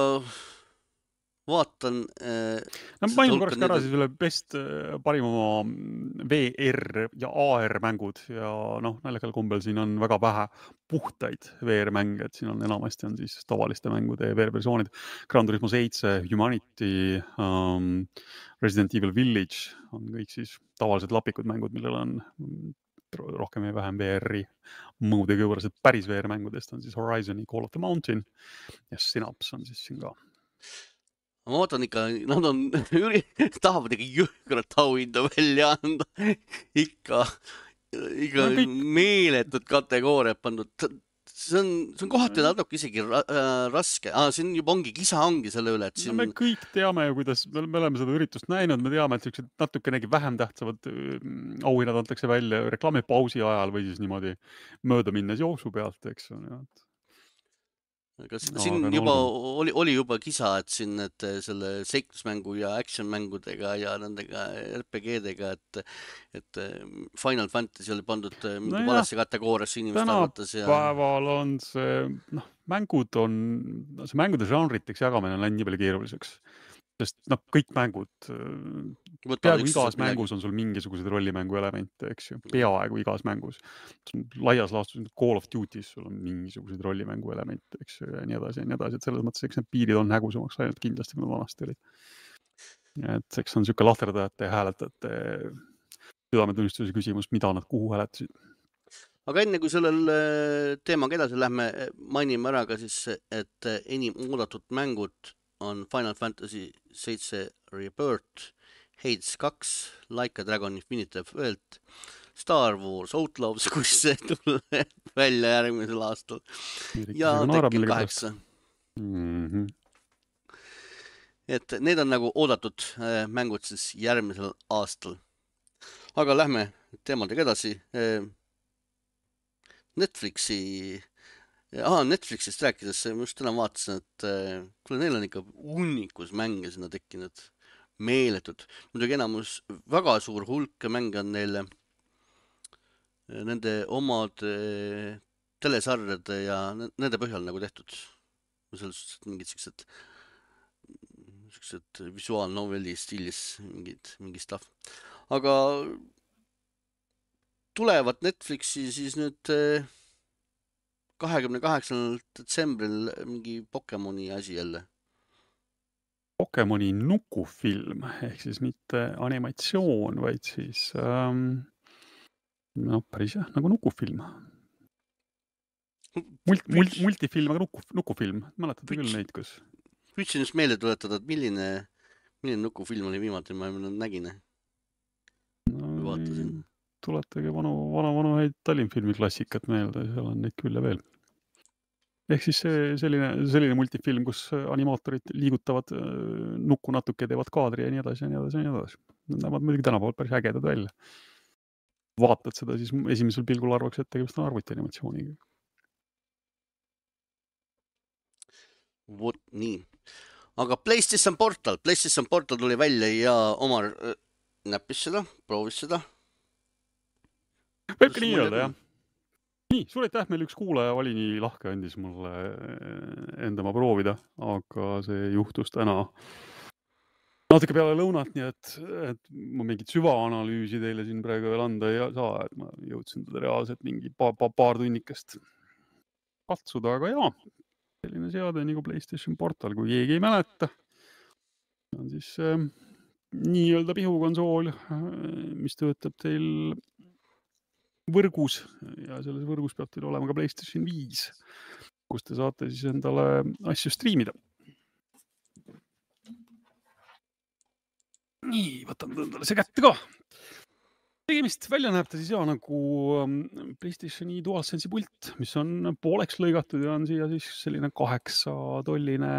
vaatan äh, no mainin korraks ka ära siis üle best äh, parima mm, VR ja AR mängud ja noh, naljakal kombel siin on väga vähe puhtaid VR mänge, et siin on enamasti on siis tavaliste mängude VR versioonid. Gran Turismo seitse, Humanity um,, Resident Evil Village on kõik siis tavalised lapikud mängud, millel on ro- rohkem ja vähem VR-i mõõdega juures, et päris VR mängudest on siis Horizon'i Call of the Mountain ja Synapse on siis siin ka ma vaatan ikka, nad on, [laughs] tahavad ikka jõhkrat auhinda välja anda. ikka, ikka No kõik- meeletud kategooriad pandud. see on, see on kohati natuke isegi ra äh, raske ah,, siin juba ongi, kisa ongi selle üle, et no siin me kõik teame ju, kuidas, me me oleme seda üritust näinud, me teame, et siuksed natukenegi vähem tähtsamad mm, auhinnad antakse välja reklaamipausi ajal või siis niimoodi mööda minnes jooksu pealt, eks ju. Aga s- No siin no juba oli, oli juba kisa, et siin need äh, selle seiklusmängu ja action mängudega ja nendega RPG-dega, et, et äh, Final Fantasy oli pandud äh, mingi Nojah, valesse kategooriasse inimeste arvates ja tänapäeval on see, noh, mängud on, see mängude žanriteks jagamine on läinud nii palju keeruliseks. Sest noh, kõik mängud, võtavad peaaegu igas mängus on sul mingisuguseid rollimängu elemente, eks ju, peaaegu igas mängus. laias laastus Call of Duty's sul on mingisuguseid rollimängu elemente, eks ju, ja nii edasi ja nii edasi, et selles mõttes, eks need piirid on hägusamaks läinud kindlasti, kui nad vanasti olid. et eks see on niisugune lahterdajate ja hääletajate südametunnistuse küsimus, mida nad kuhu hääletasid. aga enne kui sellel äh, teemaga edasi lähme, mainime ära ka siis, et äh, enim oodatud mängud on Final Fantasy seitse Rebirth, Hades kaks, Like a Dragon Infinite World, Star Wars Outlaws, [laughs] kus see tuleb välja järgmisel aastal ja Tekken kaheksa. Mhm. et need on nagu oodatud äh, mängud siis järgmisel aastal. aga lähme teemadega edasi. Netflixi, ahah Netflixist rääkides, ma just täna vaatasin, et äh, kuule, neil on ikka hunnikus mänge sinna tekkinud, meeletud. muidugi enamus, väga suur hulk mänge on neil äh, nende omade telesarjade ja ne- nende põhjal nagu tehtud. selles suhtes, et mingid siuksed, siuksed visuaalnoveli stiilis mingid, mingi stuff. aga tulevad Netflixi siis nüüd äh, kahekümne kaheksandal detsembril mingi Pokemoni asi jälle. Pokemoni nukufilm ehk siis mitte animatsioon, vaid siis ähm, noh, päris jah, nagu nukufilm. mult-, mult-, multifilm, aga nuku, nukufilm, mäletate küll neid, kus püüdsin just meelde tuletada, et milline, milline nukufilm oli viimati, ma nägin. no, vaatasin.. Tuletage vanu, vanu, vanu häid Tallinna filmi klassikat meelde, seal on neid küll ja veel. ehk siis see selline, selline multifilm, kus animaatorid liigutavad äh, nukku natuke, teevad kaadri ja nii edasi ja nii edasi ja nii edasi. Need näevad muidugi tänapäeval päris ägedad välja. vaatad seda, siis esimesel pilgul arvaks, et tegemist on arvutianimatsiooniga. vot nii. aga PlayStation Portal, PlayStation Portal tuli välja ja Omar äh, näppis seda, proovis seda. Võib ka nii öelda, jah. nii, suur aitäh, meil üks kuulaja oli nii lahke, andis mulle äh, enda oma proovida, aga see juhtus täna. Natuke peale lõunat, nii et, et ma mingit süvaanalüüsi teile siin praegu veel anda ei saa, et ma jõudsin teda reaalselt mingi pa, pa, paar tunnikest katsuda, aga jaa, selline seade nagu Playstation Portal, kui keegi ei mäleta, on siis äh, nii-öelda pihukonsool, mis töötab teil võrgus ja selles võrgus peab teil olema ka Playstation viis, kus te saate siis endale asju striimida. nii, võtan endale see kätte ka. tegemist, välja näeb ta siis ja nagu ähm, Playstationi DualSense'i pult, mis on pooleks lõigatud ja on siia siis selline kaheksatolline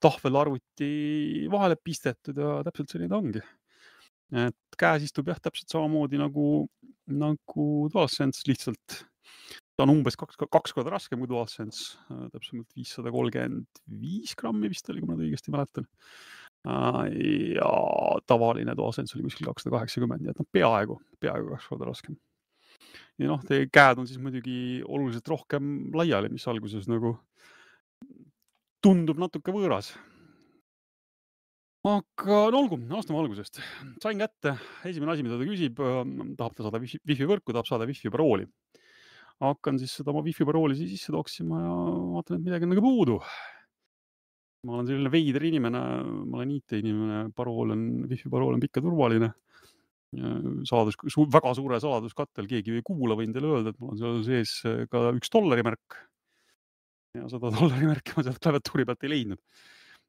tahvelarvuti vahele pistetud ja täpselt selline ta ongi. et käes istub jah, täpselt samamoodi nagu, nagu DualSense, lihtsalt ta on umbes kaks, kaks korda raskem kui DualSense, täpsemalt viissada kolmkümmend viis grammi vist oli, kui ma nüüd õigesti mäletan. ja tavaline DualSense oli kuskil kakssada kaheksakümmend, nii et noh, peaaegu, peaaegu kaks korda raskem. ja noh, teie käed on siis muidugi oluliselt rohkem laiali, mis alguses nagu tundub natuke võõras aga no olgu, alustame algusest. sain kätte, esimene asi, mida ta küsib, tahab ta saada wifi, võrku, tahab saada wifi parooli. hakkan siis seda oma wifi parooli sisse toksima ja vaatan, et midagi on nagu puudu. ma olen selline veider inimene, ma olen IT-inimene, parool on, wifi parool on pikk ja turvaline. saladus su,, väga suure saladuskattel, keegi ei kuula, võin teile öelda, et mul on seal sees ka üks dollarimärk. ja seda dollarimärki ma sealt klaviatuuri pealt ei leidnud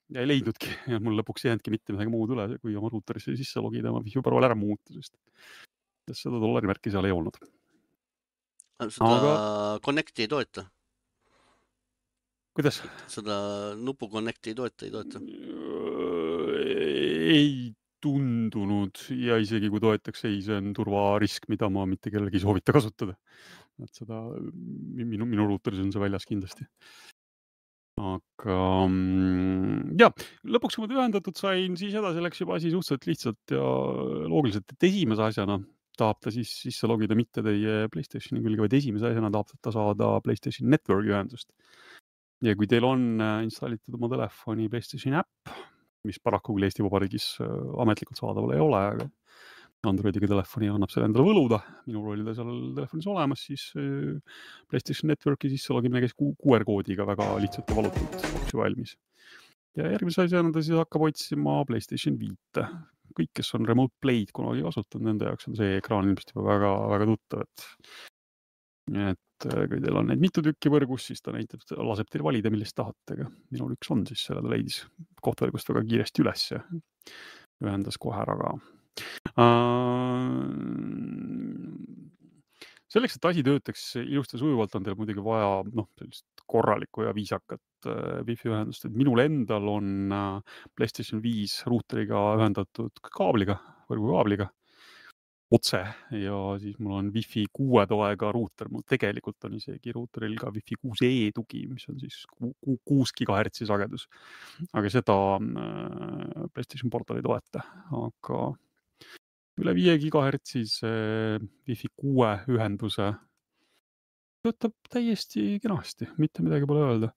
ja ei leidnudki ja mul lõpuks ei jäänudki mitte midagi muud üle, kui oma ruuterisse sisse logida, oma parool ära muuta, sest seda dollarimärki seal ei olnud. seda Aga-. Connect'i ei toeta, kuidas? seda nupu Connect'i ei toeta, ei toeta. ei tundunud ja isegi kui toetaks, ei, see on turvarisk, mida ma mitte kellelgi ei soovita kasutada. et seda minu, minu ruuteris on see väljas kindlasti. Aga mm, ja lõpuks, kui ma ühendatud sain, siis edasi läks juba asi suhteliselt lihtsalt ja loogiliselt, et esimese asjana tahab ta siis sisse logida mitte teie Playstationi külge, vaid esimese asjana tahab ta saada Playstation Network'i ühendust. ja kui teil on äh, installitud oma telefoni Playstationi äpp, mis paraku küll Eesti Vabariigis äh, ametlikult saadaval ei ole, aga Androidiga telefoni annab selle endale võluda, minul oli ta seal telefonis olemas, siis äh, PlayStation Networki sisse logimine käis QR koodiga väga lihtsalt ja valutult otsi valmis. ja järgmise asjana ta siis hakkab otsima Playstation viite. kõik, kes on Remote Play'd kunagi kasutanud, nende jaoks on see ekraan ilmselt juba väga-väga tuttav, et et äh, kui teil on neid mitu tükki võrgus, siis ta näitab, laseb teil valida, millist tahate, aga minul üks on siis, selle ta leidis kohtavõrgust väga kiiresti üles ja ühendas kohe ära ka. Selleks, et asi töötaks ilusti sujuvalt, on teil muidugi vaja noh, sellist korralikku ja viisakat äh, wifi ühendust, et minul endal on äh, PlayStation viis ruuteriga ühendatud kaabliga, võrgukaabliga otse ja siis mul on Wi-Fi kuue toega ruuter, mul tegelikult on isegi ruuteril ka Wi-Fi kuus E tugi, mis on siis kuus gigahertsi sagedus. aga seda äh, PlayStation Portal ei toeta, aga üle viie gigahertsise Wi-Fi kuue ühenduse töötab täiesti kenasti, mitte midagi pole öelda.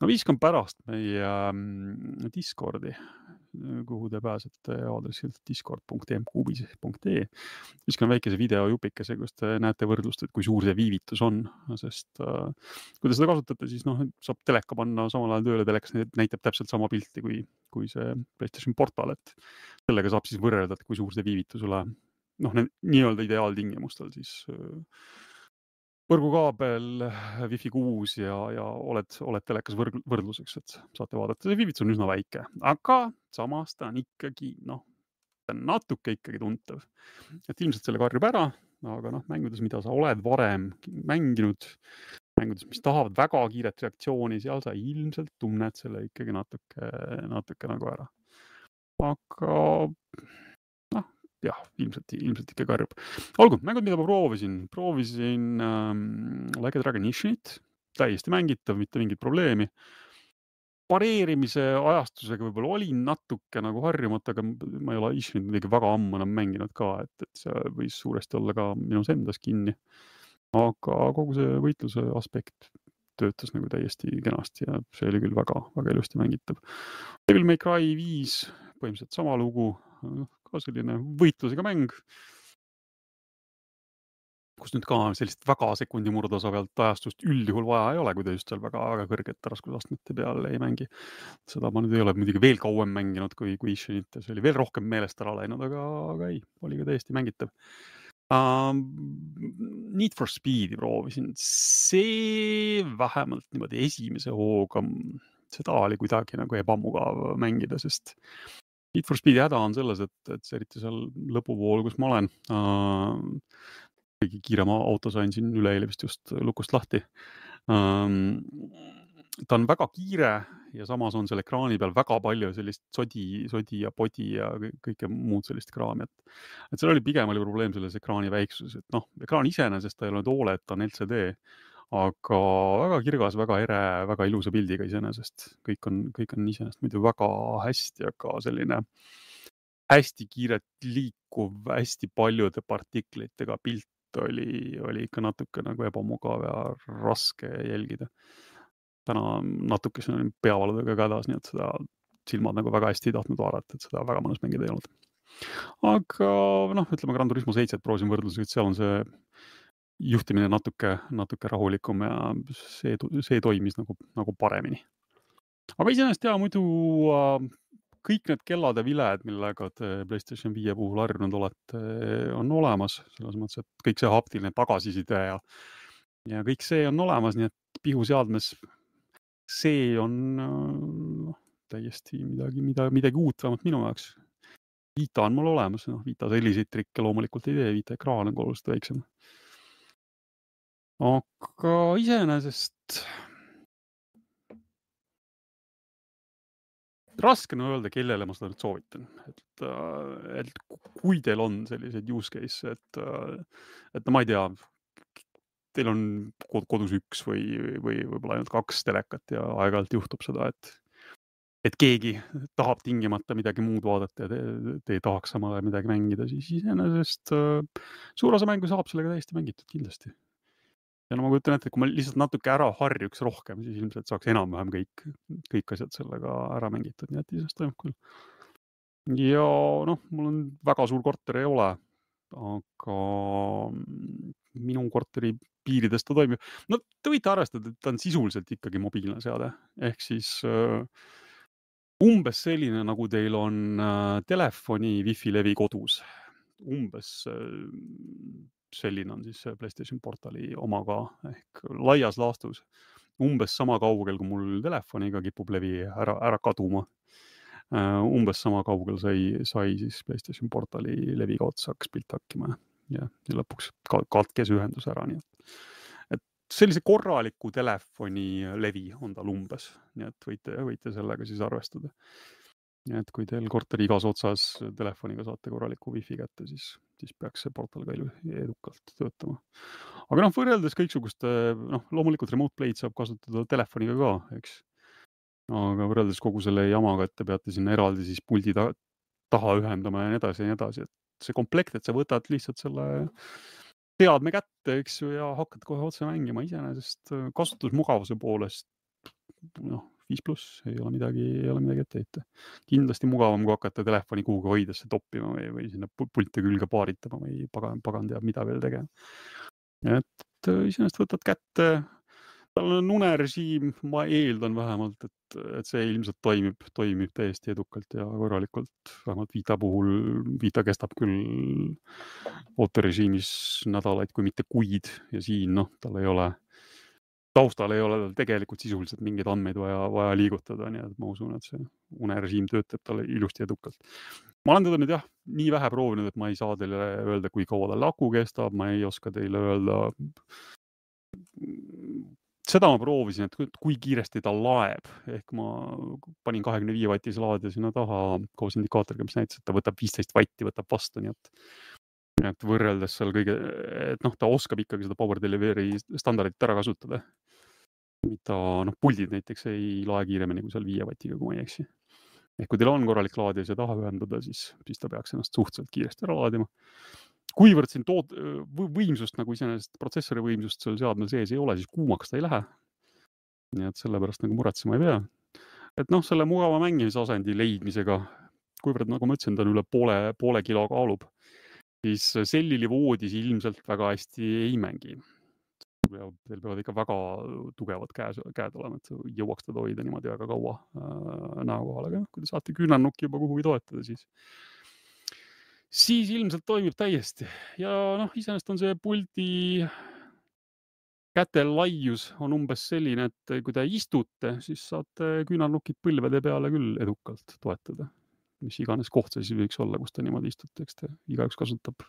ma viskan pärast meie mm, Discordi kuhu te pääsete aadressilt discord.mqbis.ee. viskan väikese videojupikese, kus te näete võrdlust, et kui suur see viivitus on, sest äh, kui te seda kasutate, siis noh, saab teleka panna samal ajal tööle, telekas näitab täpselt sama pilti kui, kui see PlayStation portal, et sellega saab siis võrrelda, et kui suur see viivitus üle noh, nii-öelda ideaaltingimustel siis äh, võrgukaabel, Wi-Fi kuus ja, ja oled, oled telekas võrg, võrdluseks, et saate vaadata, see viivitus on üsna väike, aga samas ta on ikkagi noh, ta on natuke ikkagi tuntav. et ilmselt selle karjub ära, aga noh, mängudes, mida sa oled varem mänginud, mängudes, mis tahavad väga kiiret reaktsiooni, seal sa ilmselt tunned selle ikkagi natuke, natuke nagu ära. aga jah, ilmselt, ilmselt ikka karjub. olgu, mängud, mida ma proovisin, proovisin ähm, Like a Dragon Ishinit, täiesti mängitav, mitte mingit probleemi. pareerimise ajastusega võib-olla olin natuke nagu harjumatu, aga ma ei ole Ishinit muidugi väga ammu enam mänginud ka, et, et see võis suuresti olla ka minus endas kinni. aga kogu see võitluse aspekt töötas nagu täiesti kenasti ja see oli küll väga-väga ilusti mängitav. Devil May Cry viis, põhimõtteliselt sama lugu, ka selline võitlusega mäng. kus nüüd ka sellist väga sekundi murdosa pealt ajastust üldjuhul vaja ei ole, kui te just seal väga-väga kõrgete raskusastmete peal ei mängi. seda ma nüüd ei ole muidugi veel kauem mänginud kui, kui Ishinit ja see oli veel rohkem meelest ära läinud, aga, aga ei, oli ka täiesti mängitav uh,. Need for Speed'i proovisin, see vähemalt niimoodi esimese hooga, seda oli kuidagi nagu ebamugav mängida, sest Need for Speed'i häda on selles, et, et eriti seal lõpupool, kus ma olen äh,, kõige kiirema auto sain siin üleeile vist just lukust lahti ähm,. ta on väga kiire ja samas on seal ekraani peal väga palju sellist sodi, sodi ja podi ja kõike muud sellist kraami, et, et seal oli pigem oli probleem selles ekraani väiksuses, et noh, ekraan iseenesest ta ei ole nüüd Oled, ta on LCD aga väga kirgas, väga ere, väga ilusa pildiga iseenesest. kõik on, kõik on iseenesest muidu väga hästi, aga selline hästi kiirelt liikuv, hästi paljude partiklitega pilt oli, oli ikka natuke nagu ebamugav ja raske jälgida. täna natukese olin peavaludega ka hädas, nii et seda silmad nagu väga hästi ei tahtnud vaadata, et seda väga mõnus mängida ei olnud. aga noh, ütleme Gran Turismo seitset proovisin võrdluseks, et seal on see juhtimine natuke, natuke rahulikum ja see, see toimis nagu, nagu paremini. aga iseenesest ja muidu äh, kõik need kellad ja viled, millega te Playstation viie puhul harjunud olete, on olemas selles mõttes, et kõik see haptiline tagasiside ja, ja kõik see on olemas, nii et pihuseadmes see on noh, täiesti midagi, mida, midagi uut, vähemalt minu jaoks. Vita on mul olemas, noh, Vita selliseid trikke loomulikult ei tee, Vita ekraan on oluliselt väiksem aga iseenesest raske on öelda, kellele ma seda nüüd soovitan, et, äh, et kui teil on selliseid use case, et, äh, et no ma ei tea, teil on kodus üks või, või võib-olla ainult kaks telekat ja aeg-ajalt juhtub seda, et, et keegi tahab tingimata midagi muud vaadata ja te, te ei tahaks samal ajal midagi mängida, siis iseenesest äh, suur osa mängu saab sellega täiesti mängitud kindlasti ja no ma kujutan ette, et kui ma lihtsalt natuke ära harjuks rohkem, siis ilmselt saaks enam-vähem kõik, kõik asjad sellega ära mängitud, nii et iseenesest toimub küll. ja noh, mul on väga suur korter ei ole, aga minu korteri piirides ta toimib. no te võite arvestada, et ta on sisuliselt ikkagi mobiilne seade, ehk siis uh, umbes selline, nagu teil on uh, telefoni wifi levi kodus. umbes uh, selline on siis Playstation portali oma ka ehk laias laastus umbes sama kaugel, kui mul telefoniga kipub levi ära, ära kaduma. Uh, umbes sama kaugel sai, sai siis Playstation portali leviga otsa, hakkas pilt hakkima ja, ja lõpuks katkes ühendus ära, nii et, sellise korraliku telefonilevi on tal umbes, nii et võite, võite sellega siis arvestada. Et kui teil korteri igas otsas telefoniga saate korraliku wifi kätte, siis, siis peaks see portal ka edukalt töötama. aga noh, võrreldes kõiksuguste, noh, loomulikult remote play'd saab kasutada telefoniga ka, eks aga võrreldes kogu selle jamaga, et te peate sinna eraldi siis puldi ta taha ühendama ja nii edasi ja nii edasi, et see komplekt, et sa võtad lihtsalt selle seadme kätte, eks ju, ja hakkad kohe otse mängima, iseenesest kasutusmugavuse poolest noh, viis pluss ei ole midagi, ei ole midagi ette heita. kindlasti mugavam, kui hakata telefoni kuhugi hoidesse toppima või, või sinna pulti külge paaritama või pagan, pagan teab mida veel tegema. et äh, iseenesest võtad kätte tal on unerežiim, ma eeldan vähemalt, et, et see ilmselt toimib, toimib täiesti edukalt ja korralikult. vähemalt Vita puhul, Vita kestab küll ooterežiimis nädalaid, kui mitte kuid ja siin noh, tal ei ole, taustal ei ole tal tegelikult sisuliselt mingeid andmeid vaja, vaja liigutada, nii et ma usun, et see unerežiim töötab tal ilusti edukalt. ma olen teda nüüd jah, nii vähe proovinud, et ma ei saa teile öelda, kui kaua tal aku kestab, ma ei oska teile öelda seda ma proovisin, et kui kiiresti ta laeb, ehk ma panin kahekümne viie vatise laadija sinna taha koos indikaatoriga, mis näitas, et ta võtab viisteist vatti, võtab vastu, nii et, et võrreldes seal kõige, et noh, ta oskab ikkagi seda power delivery standardit ära kasutada. Mida noh, puldid näiteks ei lae kiiremini kui seal viie vatiga, kui ma ei eksi. ehk kui teil on korralik laadija siia taha ühendada, siis, siis ta peaks ennast suhteliselt kiiresti ära laadima kuivõrd siin tood-, võimsust nagu iseenesest, protsessori võimsust seal seadmel sees ei ole, siis kuumaks ta ei lähe. nii et sellepärast nagu muretsema ei pea. et noh, selle mugava mängimisasendi leidmisega, kuivõrd nagu ma ütlesin, ta on üle poole, poole kilo kaalub, siis sellili voodis ilmselt väga hästi ei mängi. Teil peavad ikka väga tugevad käes, käed olema, et jõuaks teda hoida niimoodi väga kaua äh, näo kohal, aga noh, kui te saate küünarnukki juba kuhugi toetada, siis siis ilmselt toimib täiesti ja noh, iseenesest on see puldi käte laius on umbes selline, et kui te istute, siis saate küünarnukid põlvede peale küll edukalt toetada. mis iganes koht see siis võiks olla, kus te niimoodi istute, eks te igaüks kasutab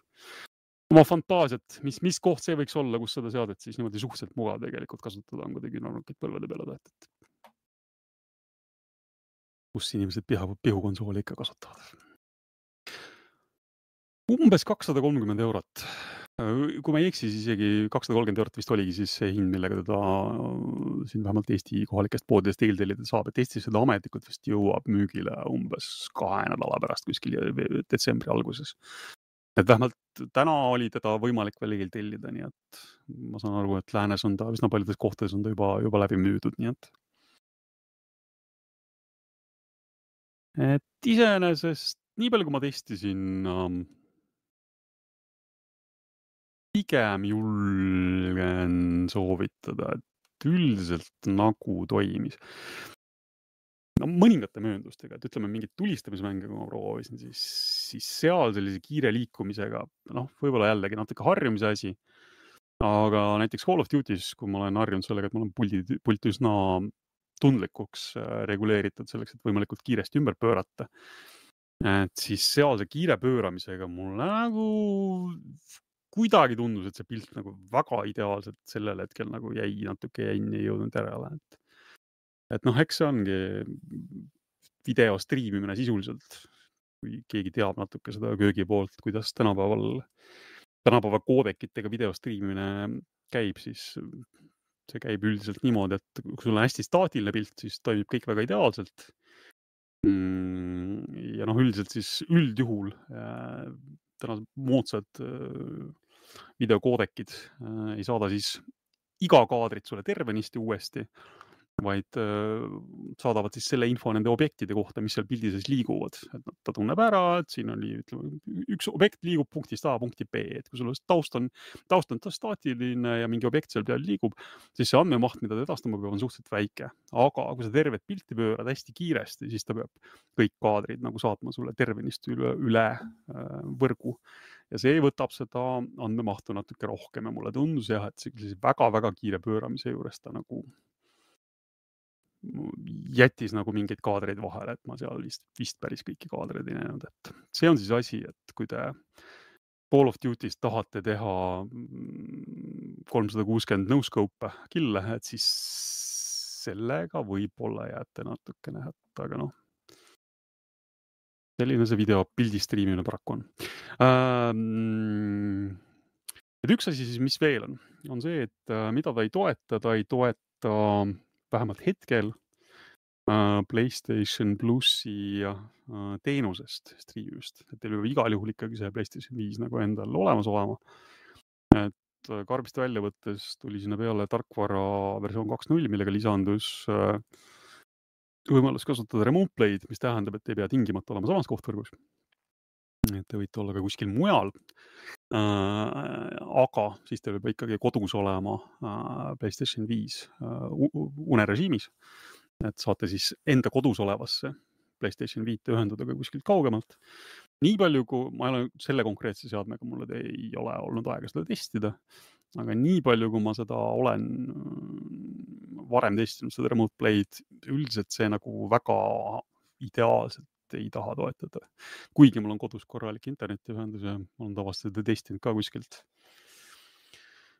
oma fantaasiat, mis, mis koht see võiks olla, kus seda seadet siis niimoodi suhteliselt mugav tegelikult kasutada on, kui te küünarnukid põlvede peale toetate. kus inimesed piha, pihukonsooli ikka kasutavad umbes kakssada kolmkümmend eurot. kui ma ei eksi, siis isegi kakssada kolmkümmend eurot vist oligi siis see hind, millega teda siin vähemalt Eesti kohalikest poodidest eeltellida saab, et Eestis seda ametlikult vist jõuab müügile umbes kahe nädala pärast kuskil detsembri alguses. Et vähemalt täna oli teda võimalik veel eeltellida, nii et ma saan aru, et läänes on ta üsna paljudes kohtades on ta juba, juba läbi müüdud, nii et et iseenesest nii palju, kui ma testisin ähm, pigem julgen soovitada, et üldiselt nagu toimis. No mõningate mööndustega, et ütleme, mingeid tulistamismänge, kui ma proovisin, siis, siis seal sellise kiire liikumisega, noh, võib-olla jällegi natuke harjumise asi. aga näiteks Call of Duty's, kui ma olen harjunud sellega, et mul on puldi, pult üsna tundlikuks äh, reguleeritud selleks, et võimalikult kiiresti ümber pöörata et siis seal see kiire pööramisega mulle nagu kuidagi tundus, et see pilt nagu väga ideaalselt sellel hetkel nagu jäi natuke jäin, ei jõudnud järele, et. Et noh, eks see ongi video striimimine sisuliselt, kui keegi teab natuke seda köögi poolt, kuidas tänapäeval, tänapäeva koodekitega video striimimine käib, siis see käib üldiselt niimoodi, et kui sul on hästi staatiline pilt, siis toimib kõik väga ideaalselt mm,. ja noh, üldiselt siis üldjuhul äh, tänased moodsad äh, videokoodekid äh, ei saada siis iga kaadrit sulle tervenisti uuesti, vaid äh, saadavad siis selle info nende objektide kohta, mis seal pildi sees liiguvad, et ta tunneb ära, et siin oli, ütleme, üks objekt liigub punktist A punkti B, et kui sul taust on, taust on staatiline ja mingi objekt seal peal liigub, siis see andmemaht, mida ta edastama peab, on suhteliselt väike. aga kui sa tervet pilti pöörad hästi kiiresti, siis ta peab kõik kaadrid nagu saatma sulle tervenisti üle, üle äh, võrgu ja see võtab seda andmemahtu natuke rohkem ja mulle tundus jah, et sellise väga-väga kiire pööramise juures ta nagu jättis nagu mingeid kaadreid vahele, et ma seal vist, vist päris kõiki kaadreid ei näinud, et see on siis asi, et kui te Call of Duty's tahate teha mm, kolmsada kuuskümmend no-scope'e kill'e, et siis sellega võib-olla jääte natukene hätta, aga noh. selline see video pildi striimimine paraku on ähm,. et üks asi siis, mis veel on, on see, et äh, mida ta ei toeta, ta ei toeta vähemalt hetkel äh, Playstation plussi äh, teenusest striimimist, et teil peab igal juhul ikkagi see Playstation viis nagu endal olemas olema. et äh, karbist välja võttes tuli sinna peale tarkvara versioon kaks null, millega lisandus võimalus kasutada remote play'd, mis tähendab, et ei pea tingimata olema samas kohtvõrgus. Te võite olla ka kuskil mujal äh,. aga siis teil peab ikkagi kodus olema äh, Playstation viis äh, unerežiimis. et saate siis enda kodus olevasse Playstation viite ühendada ka kuskilt kaugemalt. nii palju, kui ma ei ole selle konkreetse seadmega, mul ei ole olnud aega seda testida, aga nii palju, kui ma seda olen varem testinud, seda remote play'd, üldiselt see nagu väga ideaalselt ei taha toetada. kuigi mul on kodus korralik internetiühendus ja ma olen tavaliselt seda testinud ka kuskilt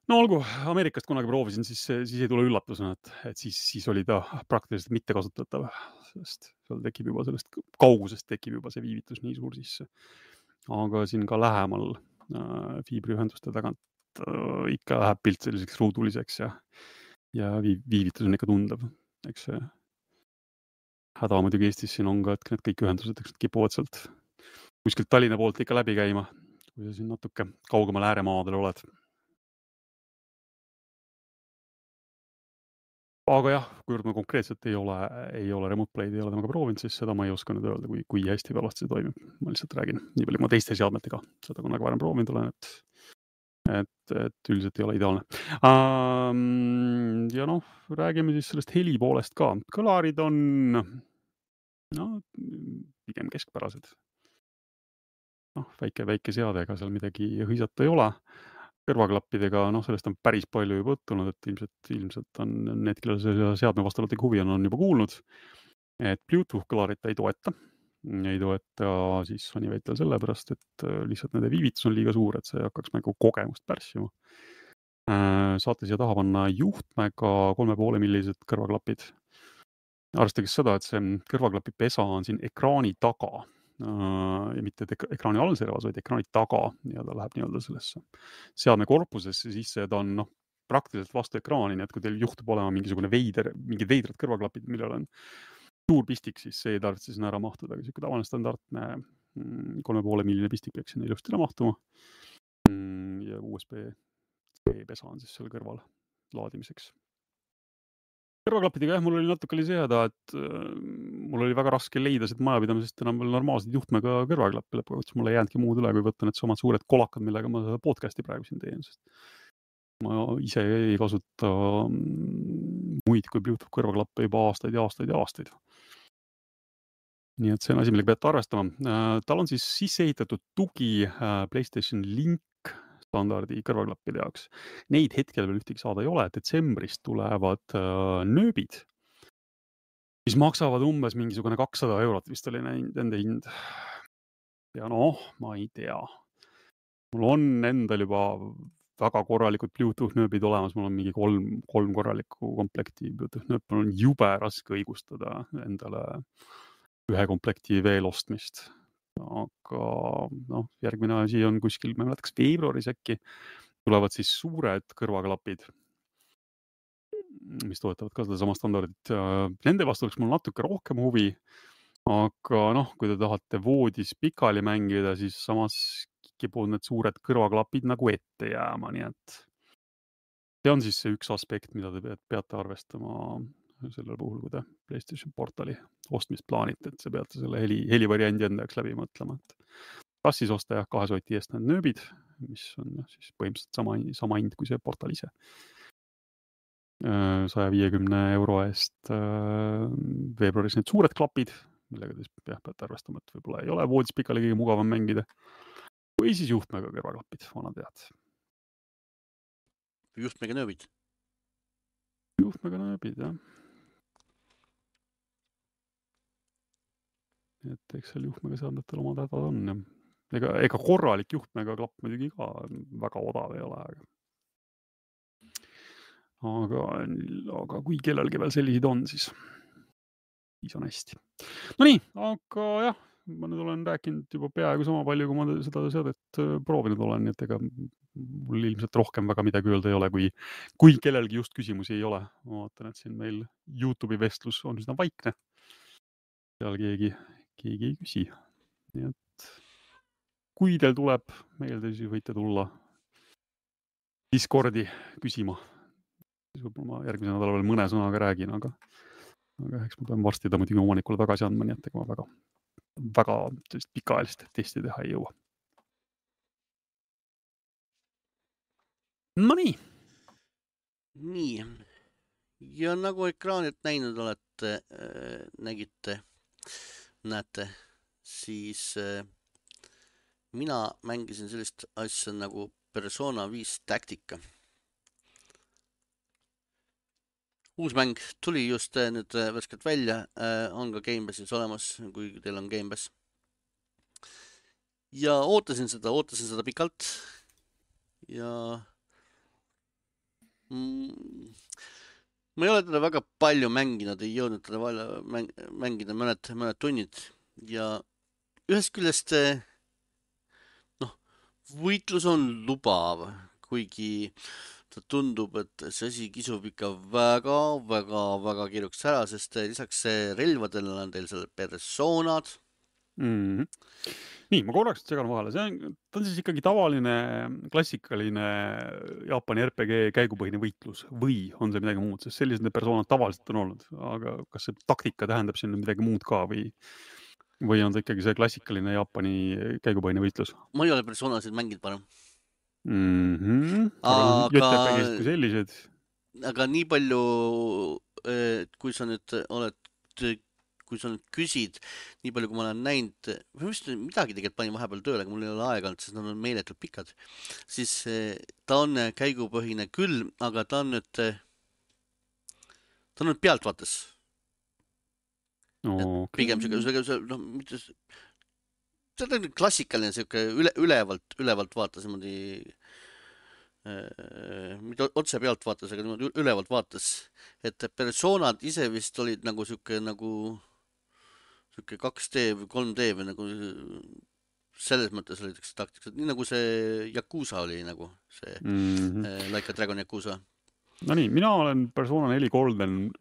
no olgu, Ameerikast kunagi proovisin, siis, siis ei tule üllatusena, et, et siis, siis oli ta praktiliselt mittekasutatav, sest seal tekib juba sellest kaugusest tekib juba see viivitus nii suur sisse. aga siin ka lähemal äh, fiibriühenduste tagant äh, ikka läheb pilt selliseks ruuduliseks ja, ja viiv, viivitus on ikka tundav, eks see häda muidugi Eestis siin on ka, et need kõik ühendused, eks nad kipuvad sealt kuskilt Tallinna poolt ikka läbi käima, kui sa siin natuke kaugemal ääremaadel oled aga jah, kuivõrd ma konkreetselt ei ole, ei ole remote play'd ei ole temaga proovinud, siis seda ma ei oska nüüd öelda, kui, kui hästi või halvasti see toimib. ma lihtsalt räägin, nii palju ma teiste seadmetega seda kunagi varem proovinud olen, et, et, et üldiselt ei ole ideaalne um,. ja noh, räägime siis sellest heli poolest ka. kõlarid on no pigem keskpärased. noh, väike, väike seade, ega seal midagi hõisata ei ole kõrvaklappidega, noh, sellest on päris palju juba juttu olnud, et ilmselt, ilmselt on need, kellel selle seadme vastu natuke huvi on, on juba kuulnud, et Bluetooth kõlarit ta ei toeta. ei toeta siis Honeywell sellepärast, et äh, lihtsalt nende viivitus on liiga suur, et see hakkaks nagu kogemust pärssima. Äh, saate siia taha panna juhtmega kolme poole millised kõrvaklapid. Arvestage seda, et see kõrvaklapi pesa on siin ekraani taga Äh, ja mitte ekraani allservas, vaid ekraani taga nii-öelda läheb nii-öelda sellesse seadme korpusesse sisse ja ta on noh, praktiliselt vastu ekraani, nii et kui teil juhtub olema mingisugune veider, mingid veidrad kõrvaklapid, millel on suur pistik, siis see ei tarvitse sinna ära mahtuda, aga niisugune tavaline standardne mm, kolme poole milline pistik peaks sinna ilusti ära mahtuma. Mm, ja USB-C pesa on siis seal kõrval laadimiseks kõrvaklappidega jah, mul oli natuke oli see häda, et äh, mul oli väga raske leida siit majapidamisest enam veel normaalseid juhtmega kõrvaklappe, lõppkokkuvõttes mul ei jäänudki muud üle, kui võtta needsamad suured kolakad, millega ma seda podcast'i praegu siin teen, sest ma ise ei kasuta mm, muid kui Bluetooth kõrvaklappe juba aastaid ja aastaid ja aastaid. nii et see on asi, millega peate arvestama. Äh, tal on siis sisse ehitatud tugi äh, PlayStation Link standardi kõrvaklappide jaoks. Neid hetkel veel ühtegi saada ei ole, detsembris tulevad äh, nööbid, mis maksavad umbes mingisugune kakssada eurot vist oli nende hind. ja noh, ma ei tea. mul on endal juba väga korralikud Bluetooth nööbid olemas, mul on mingi kolm, kolm korralikku komplekti Bluetooth nööp, mul on jube raske õigustada endale ühe komplekti veel ostmist aga noh, järgmine asi on kuskil, ma ei mäleta, kas veebruaris äkki tulevad siis suured kõrvaklapid, mis toetavad ka sedasama standardit. Nende vastu oleks mul natuke rohkem huvi. aga noh, kui te tahate voodis pikali mängida, siis samas kipuvad need suured kõrvaklapid nagu ette jääma, nii et see on siis see üks aspekt, mida te peate arvestama sellel puhul, kui te PlayStation portali ostmist plaanite, et te peate selle heli, helivariandi enda jaoks läbi mõtlema, et kas siis osta jah, kahe soti eest need nööbid, mis on siis põhimõtteliselt sama, sama hind kui see portal ise. saja viiekümne euro eest veebruaris need suured klapid, millega te siis jah, peate arvestama, et võib-olla ei ole voodis pikali kõige mugavam mängida. või siis juhtmega kõrvaklapid, vanad head. juhtmega nööbid. juhtmega nööbid, jah et eks seal juhtmega seadmetel omad hädad on ja ega, ega korralik juhtmega klapp muidugi ka väga odav ei ole, aga aga, aga kui kellelgi veel selliseid on, siis, siis on hästi. Nonii, aga jah, ma nüüd olen rääkinud juba peaaegu sama palju, kui ma seda seadet äh, proovinud olen, nii et ega mul ilmselt rohkem väga midagi öelda ei ole, kui, kui kellelgi just küsimusi ei ole. ma vaatan, et siin meil Youtube'i vestlus on üsna vaikne. seal keegi, keegi ei küsi. nii et kui teil tuleb meelde, siis võite tulla Discordi küsima siis võib-olla ma järgmisel nädalal veel mõne sõnaga räägin, aga, aga eks ma pean varsti ta muidugi omanikule tagasi andma, nii et ega ma väga, väga sellist pikaajalist testi teha ei jõua. Nonii. nii ja nagu ekraanilt näinud olete äh,, nägite, näete, siis äh, mina mängisin sellist asja nagu Persona viis taktika uus mäng tuli just äh, nüüd äh, värskelt välja, on ka Gamepassis olemas, kui teil on Gamepass. ja ootasin seda, ootasin seda pikalt. ja mm, ma ei ole teda väga palju mänginud, ei jõudnud teda palju mäng, mängida mõned, mõned tunnid. Ja ühest küljest noh, võitlus on lubav, kuigi ta tundub, et see asi kisub ikka väga-väga-väga kiiruks ära, sest lisaks relvadele on teil seal persoonad mm. -hmm. nii, ma korraks segan vahele, see on, ta on siis ikkagi tavaline klassikaline Jaapani RPG käigupõhine võitlus või on see midagi muud, sest sellised need persoonad tavaliselt on olnud, aga kas see taktika tähendab siin midagi muud ka või? või on ta ikkagi see klassikaline Jaapani käigupõhine võitlus? ma ei ole persoonasid mänginud varem mm. -hmm. aga kui sellised. aga nii palju, kui sa nüüd oled, kui sa nüüd küsid, nii palju, kui ma olen näinud, ma vist midagi tegelikult panin vahepeal tööle, aga mul ei ole aega olnud, sest nad on meeletult pikad, siis ta on käigupõhine küll, aga ta on nüüd, ta on nüüd pealtvaates. Okay. pigem siuke, noh, mitte see on klassikaline sihuke üle, ülevalt, ülevalt vaates niimoodi mitte otse pealt vaates, aga niimoodi ülevalt vaates, et persoonad ise vist olid nagu sihuke nagu sihuke 2D või 3D või nagu selles mõttes olid siuksed taktikad, nii nagu see Yakuusa oli nagu see mm -hmm. Like a Dragon Yakuusa Nonii, mina olen Persona neli Golden,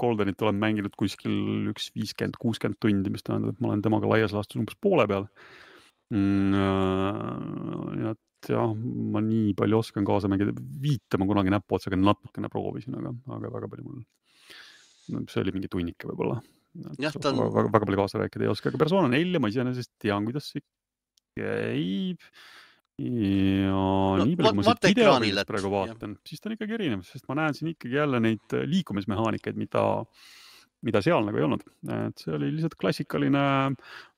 Goldenit olen mänginud kuskil üks viiskümmend, kuuskümmend tundi, mis tähendab, et ma olen temaga laias laastus umbes poole peal mm,. äh, et jah, ma nii palju oskan kaasa mängida, viite ma kunagi näpuotsaga natukene proovisin, aga, aga väga palju mul, see oli mingi tunnike võib-olla. Jah, ta on. väga, väga palju kaasa rääkida ei oska, aga Persona nelja ma iseenesest tean, kuidas see käib ja no, nii palju, kui ma siit videopildist praegu vaatan, siis ta on ikkagi erinev, sest ma näen siin ikkagi jälle neid äh, liikumismehaanikaid, mida, mida seal nagu ei olnud. et see oli lihtsalt klassikaline,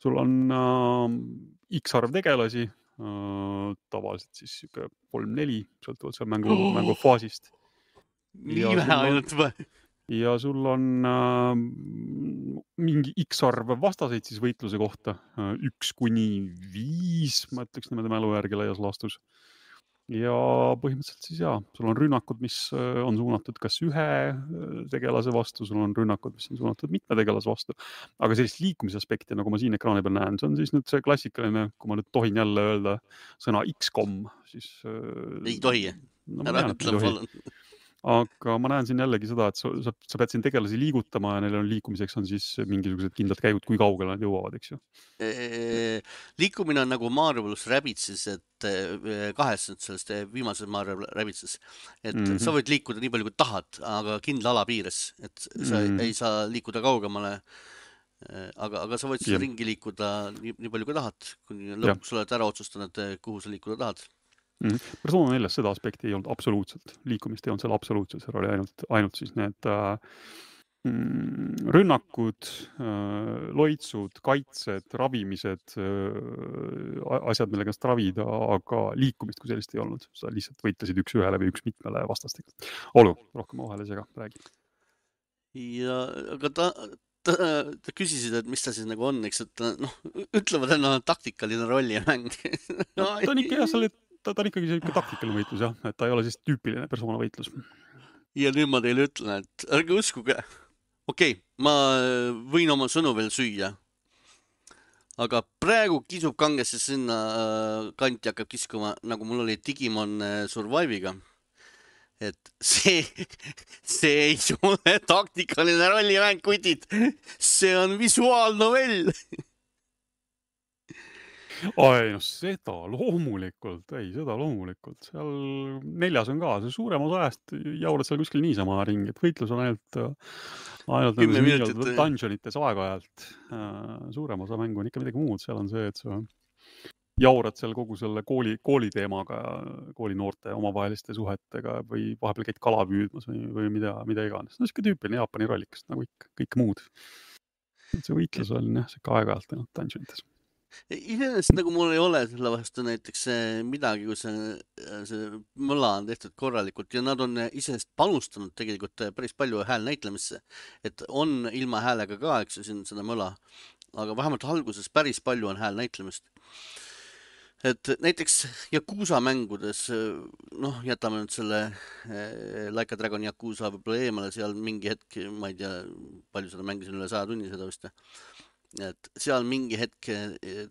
sul on äh, X arv tegelasi äh,, tavaliselt siis sihuke kolm-neli, sõltuvalt seal mängu oh., [gasps] mängufaasist. nii vähe ainult või? Ja sul on äh, mingi X arv vastaseid siis võitluse kohta, äh, üks kuni viis, ma ütleks niimoodi mälu järgi laias laastus. ja põhimõtteliselt siis jaa, sul on rünnakud, mis äh, on suunatud kas ühe äh, tegelase vastu, sul on rünnakud, mis on suunatud mitme tegelase vastu. aga sellist liikumise aspekti, nagu ma siin ekraani peal näen, see on siis nüüd see klassikaline, kui ma nüüd tohin jälle öelda sõna X-kom, siis. ei tohi no,. ära ütle palun aga ma näen siin jällegi seda, et sa, sa, sa pead siin tegelasi liigutama ja neil on liikumiseks on siis mingisugused kindlad käigud, kui kaugele nad jõuavad, eks ju. liikumine on nagu Mario pluss Rabbitsis, et kahes sellest viimases Mario Rabbitsis, et mm -hmm. sa võid liikuda nii palju, kui tahad, aga kindla ala piires, et sa mm -hmm. ei saa liikuda kaugemale aga, aga sa võid siis ringi liikuda nii, nii palju, kui tahad, kuni lõpuks oled ära otsustanud, kuhu sa liikuda tahad mm. -hmm. persona neljas seda aspekti ei olnud absoluutselt, liikumist ei olnud seal absoluutselt, seal oli ainult, ainult siis need äh, mm, rünnakud äh,, loitsud, kaitsed, ravimised äh,, asjad, millega saad ravida, aga liikumist kui sellist ei olnud, sa lihtsalt võitlesid üks-ühele või üks mitmele vastastikku. olgu, rohkem vahele ei sega, räägi. ja, aga ta, ta, ta küsisid, et mis ta siis nagu on, eks, et noh, ütlevad, et noh, taktikaline rollimäng no, ta on ikka jah, seal, ta, ta on ikkagi siuke taktikaline võitlus jah, et ta ei ole siis tüüpiline persoonavõitlus. ja nüüd ma teile ütlen, et ärge uskuge. okei okay,, ma võin oma sõnu veel süüa. aga praegu kisub kangesse sinna äh, kanti hakkab kiskuma, nagu mul oli Digimon äh, Survive'iga et see, [laughs] see ei ole taktikaline rollimäng, kutid, see on visuaalnovell. [laughs] ai noh, seda loomulikult, ei seda loomulikult, seal neljas on ka, see suurem osa ajast jaurad seal kuskil niisama ringi, et võitlus on ainult, ainult nagu dungeonites aeg-ajalt. Äh, suurem osa mängu on ikka midagi muud, seal on see, et sa jaurad seal kogu selle kooli, kooli teemaga, koolinoorte omavaheliste suhetega või vahepeal käid kala püüdmas või, või mida, mida iganes. no sihuke tüüpiline Jaapani rollikas nagu ikka, kõik muud. see võitlus on jah, sihuke aeg-ajalt ainult dungeonites iseenesest nagu mul ei ole selle vastu näiteks midagi, kui see, see mõla on tehtud korralikult ja nad on iseenesest panustanud tegelikult päris palju häälnäitlemisse. et on ilma häälega ka, eks ju, siin seda mõla, aga vähemalt alguses päris palju on häälnäitlemist et näiteks Yakuusa mängudes, noh, jätame nüüd selle eh, Like a Dragon Yakuusa võib-olla eemale, seal mingi hetk, ma ei tea, palju seda mängisin, üle saja tunni seda vist. Et seal mingi hetk eh,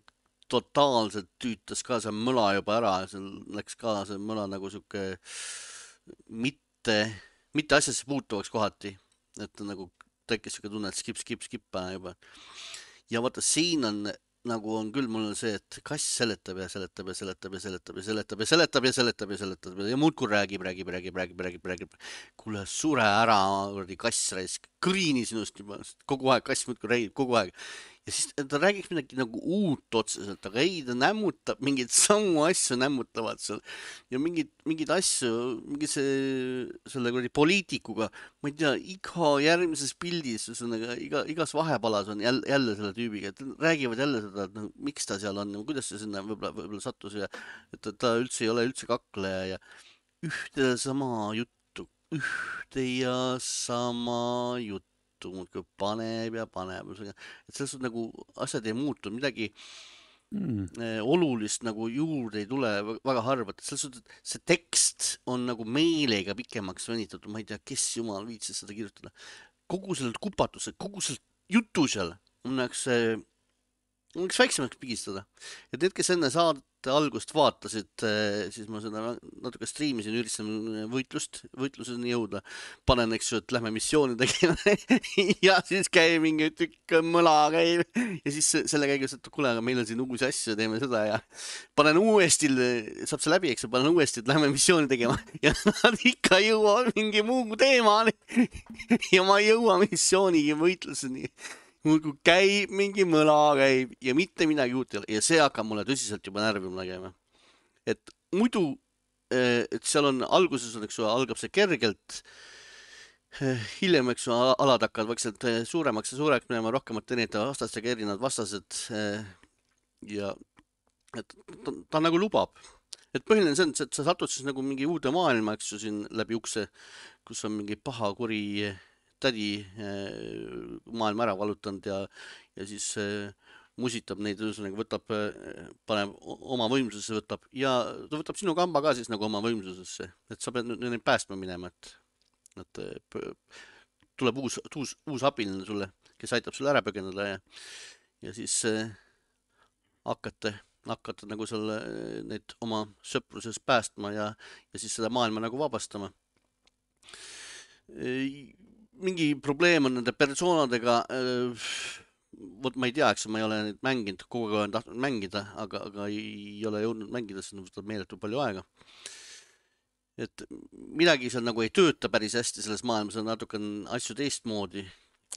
totaalselt tüütas ka see mõla juba ära, seal läks ka see mõla nagu sihuke mitte, mitte asjasse puutuvaks kohati, et nagu tekkis sihuke tunne, et skip, skip, skip juba. ja vaata, siin on nagu on küll mul see, et kass seletab ja seletab ja seletab ja seletab ja seletab ja seletab ja seletab ja seletab ja muudkui räägib, räägib, räägib, räägib, räägib, räägib. kuule, sure ära, kuradi kass raisk, kõrini sinust juba, kogu aeg kass muudkui räägib, kogu aeg ja siis ta räägiks midagi nagu uut otseselt, aga ei, ta nämmutab mingeid samu asju, nämmutavad seal. Ja mingeid, mingeid asju, mingi see, selle kuradi poliitikuga, ma ei tea, iga järgmises pildis, ühesõnaga iga, igas vahepalas on jälle, jälle selle tüübiga, et räägivad jälle seda, et noh, miks ta seal on, kuidas ta sinna võib-olla, võib-olla sattus ja et ta, ta üldse ei ole üldse kakleja ja ühte sama juttu, ühte ja sama juttu juttu muudkui paneb ja paneb, et selles suhtes nagu asjad ei muutu, midagi mm. Eh, olulist nagu juurde ei tule väga harva, et selles suhtes, et see tekst on nagu meelega pikemaks venitatud, ma ei tea, kes jumal viitsis seda kirjutada. kogu sellelt kupatusel, kogu sellelt jutu seal on üks, üks väiksemaks pigistada, et need, kes enne saadet algust vaatasid, eh, siis ma seda natuke striimisin, üritasin võitlust, võitluseni jõuda. panen, eks ju, et lähme missiooni tegema [laughs] ja siis käib mingi tükk mõla käib. Ja siis selle käigus, et kuule, aga meil on siin uusi asju, teeme seda ja panen uuesti, saab see läbi, eks ju, panen uuesti, et lähme missiooni tegema. [laughs] Ja nad ikka jõuavad mingi muu teemani. [laughs] Ja ma ei jõua missiooni võitluseni muudkui käib, mingi mõla käib ja mitte midagi uut ei ole ja see hakkab mulle tõsiselt juba närvima tegema. et muidu, eh, et seal on alguses on, eks ju, algab see kergelt. Eh, hiljem, eks ju, alad hakkavad vaikselt eh, suuremaks ja suureks minema, rohkemate erinevate vastastega erinevad vastased. ja et ta, ta nagu lubab, et põhiline see on, et sa satud siis nagu mingi uude maailma, eks ju, siin läbi ukse, kus on mingi paha kuri tädi eh, maailma ära vallutanud ja, ja siis eh, musitab neid, ühesõnaga võtab, eh, paneb oma võimsusesse, võtab ja ta võtab sinu kamba ka siis nagu oma võimsusesse, et sa pead neid päästma minema, et, et tuleb uus, uus, uus abiline sulle, kes aitab sul ära põgeneda ja, ja siis äh, hakkate, hakkate nagu selle, neid oma sõpruses päästma ja, ja siis seda maailma nagu vabastama mingi probleem on nende persoonadega. Äh, vot ma ei tea, eks ma ei ole neid mänginud, kogu aeg olen tahtnud mängida, aga, aga ei ole jõudnud mängida, sest võtab meeletult palju aega. et midagi seal nagu ei tööta päris hästi selles maailmas, on natuke on asju teistmoodi.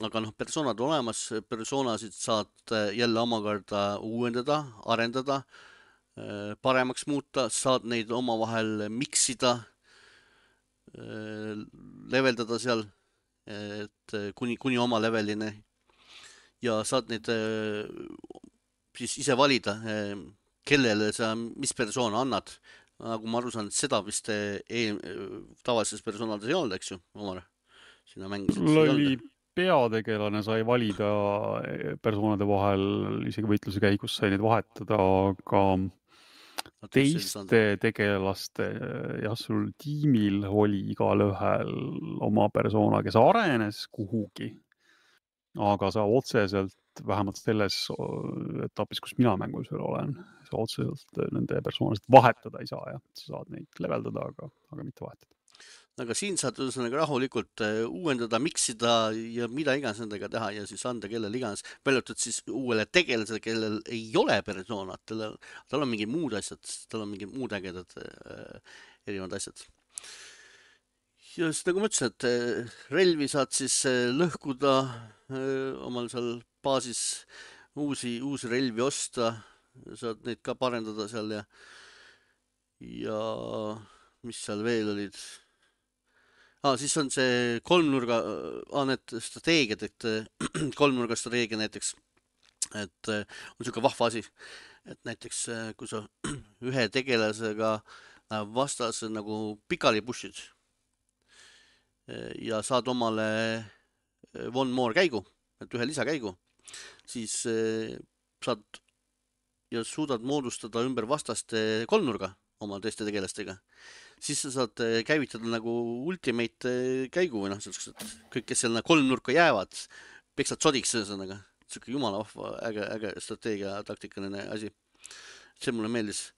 aga noh, persoonad olemas, persoonasid saad äh, jälle omakorda uuendada, arendada, äh, paremaks muuta, saad neid omavahel mix ida, leveldada seal et eh, kuni, kuni oma levelini ja saad neid eh, siis ise valida, eh, kellele sa, mis persoone annad. nagu ma aru saan, seda vist e tavalises personaalses ei olnud, eks ju, Omar? sina mängisid. mul oli peategelane sai valida persoonade vahel, isegi võitluse käigus sai neid vahetada, aga teiste tegelaste, jah, sul tiimil oli igalühel oma persona, kes arenes kuhugi. aga sa otseselt, vähemalt selles etapis, kus mina mängus veel olen, sa otseselt nende personasid vahetada ei saa, jah, sa saad neid leveldada, aga, aga mitte vahetada aga siin saad ühesõnaga rahulikult äh, uuendada, miksida ja mida iganes nendega teha ja siis anda kellele iganes, välja arvatud siis uuele tegelasele, kellel ei ole persoonat, tal, tal on mingid muud asjad, tal on mingid muud ägedad äh, erinevad asjad. ja siis nagu ma ütlesin, et äh, relvi saad siis äh, lõhkuda äh, omal seal baasis uusi, uusi relvi osta, saad neid ka parendada seal ja, ja mis seal veel olid ah,. siis on see kolmnurga ah,, need strateegiad, et [clears throat] kolmnurga strateegia näiteks, et on niisugune vahva asi, et näiteks kui sa [clears throat] ühe tegelasega vastas nagu pikali push'id ja saad omale one more käigu, et ühe lisakäigu, siis saad ja suudad moodustada ümber vastaste kolmnurga oma teiste tegelastega siis sa saad eh, käivitada nagu ultimate eh, käigu või noh, kõik, kes seal kolmnurka jäävad, peksad sodiks ühesõnaga. siuke jumala vahva, äge, äge strateegia, taktikaline asi. see mulle meeldis.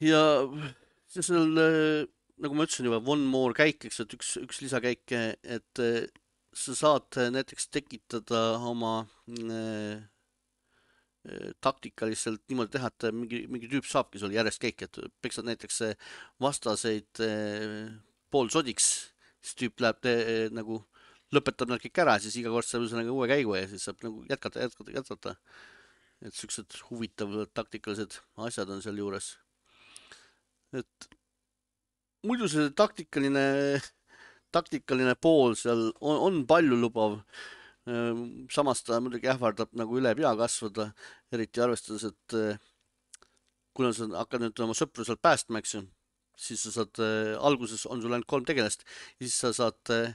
ja seal, eh, nagu ma ütlesin juba, one more käik, eks, et üks, üks lisakäik, et sa saad näiteks tekitada oma äh, taktikaliselt niimoodi teha, et mingi, mingi tüüp saabki sul järjest käike, et peksad näiteks vastaseid poolsodiks, siis tüüp läheb te, nagu, lõpetab nad kõik ära, siis iga kord saab ühesõnaga uue käigu ja siis saab nagu jätkata, jätkata, jätkata. et siuksed huvitavad taktikalised asjad on sealjuures. et muidu see taktikaline, taktikaline pool seal on, on paljulubav samas ta muidugi ähvardab nagu üle pea kasvada, eriti arvestades, et eh, kuna sa hakkad nüüd oma sõpru sealt päästma, eks ju, siis sa saad, eh, alguses on sul ainult kolm tegelast siis sa saad eh,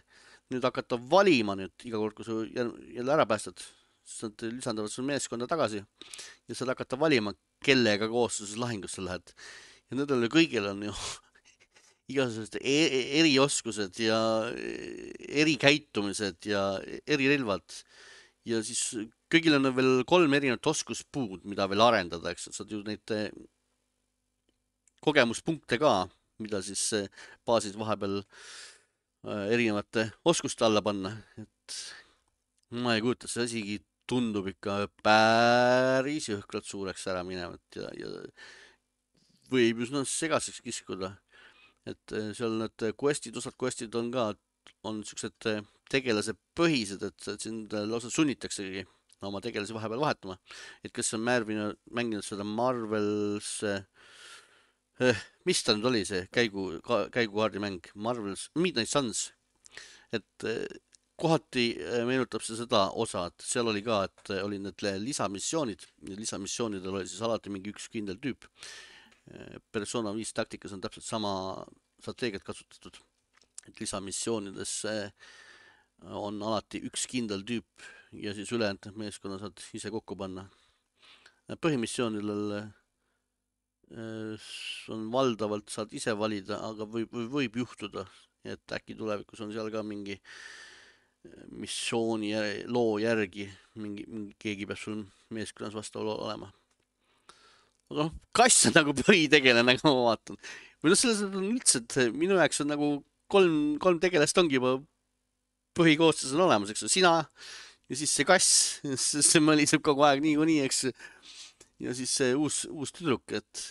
nüüd hakata valima nüüd iga kord, kui sa jälle ära päästad, siis nad lisanduvad sul meeskonda tagasi ja saad hakata valima, kellega koos sa siis lahingusse lähed. ja nendele kõigile on ju [laughs] igasugused e erioskused ja erikäitumised ja erirelvad. Ja siis kõigil on veel kolm erinevat oskuspuud, mida veel arendada, eks, saad ju neid eh, kogemuspunkte ka, mida siis eh, baasis vahepeal eh, erinevate oskuste alla panna, et ma ei kujuta, see asigi tundub ikka päris jõhkralt suureks ära minevat ja, ja võib üsna segaseks kiskuda et eh, seal need quest'id, osad quest'id on ka, on siuksed eh, tegelasepõhised, et sind lausa sunnitaksegi oma tegelasi vahepeal vahetama. et kes on märvinud, mänginud seda Marvels eh,, mis ta nüüd oli, see käigu ka,, käigukaardimäng, Marvels, Midnight Suns. et kohati meenutab see seda osa, et seal oli ka, et olid need lisamissioonid, lisamissioonidel oli siis alati mingi üks kindel tüüp persona viis taktikas on täpselt sama strateegiat kasutatud, et lisamissioonidesse on alati üks kindel tüüp ja siis ülejäänud meeskonna saad ise kokku panna. põhimissioonidel äh, on valdavalt saad ise valida, aga võib, võib juhtuda, et äkki tulevikus on seal ka mingi missiooni loo järgi mingi, mingi, keegi peab sul meeskonnas vastav olema aga noh, kass on nagu põhitegelane, nagu ma vaatan. või noh, selles on üldse, et minu jaoks on nagu kolm, kolm tegelast ongi juba põhikoosseis on olemas, eks ju, sina ja siis see kass, [laughs] see mõliseb kogu aeg niikuinii, eks. ja siis see uus, uus tüdruk, et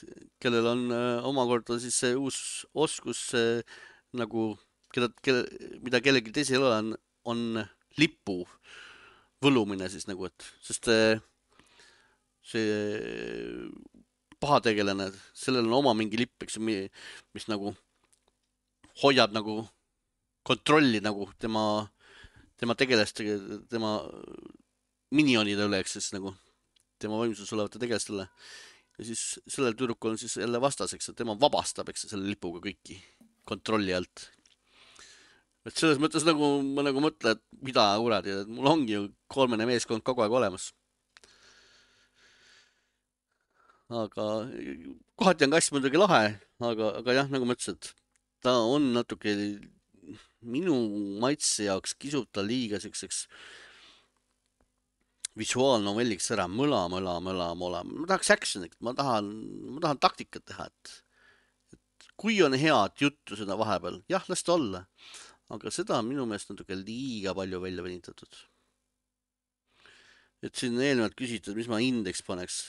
kellel on äh, omakorda siis see uus oskus äh, nagu, keda, kelle, mida kellelgi teisel ei ole, on, on lipu võlumine siis nagu, et, sest äh, see pahategelane, sellel on oma mingi lipp, eks ju, mis nagu hoiab nagu kontrolli nagu tema, tema tegelaste, tema minionide üle, eks siis nagu tema võimsuses olevate tegelaste üle. ja siis sellel tüdrukul on siis jälle vastaseks, et tema vabastab, eks selle lipuga kõiki kontrolli alt. et selles mõttes nagu ma nagu mõtlen, et mida kuradi, et mul ongi ju kolmene meeskond kogu aeg olemas. Aga kohati on kass muidugi lahe, aga, aga jah, nagu ma ütlesin, et ta on natuke minu maitse jaoks kisub ta liiga siukseks visuaalnovelliks ära, mõla, mõla, mõla, mõla, ma tahaks action'it, ma tahan, ma tahan taktikat teha, et, et kui on head juttu seda vahepeal, jah, las ta olla, aga seda on minu meelest natuke liiga palju välja venitatud. et siin eelnevalt küsiti, et mis ma indeks paneks.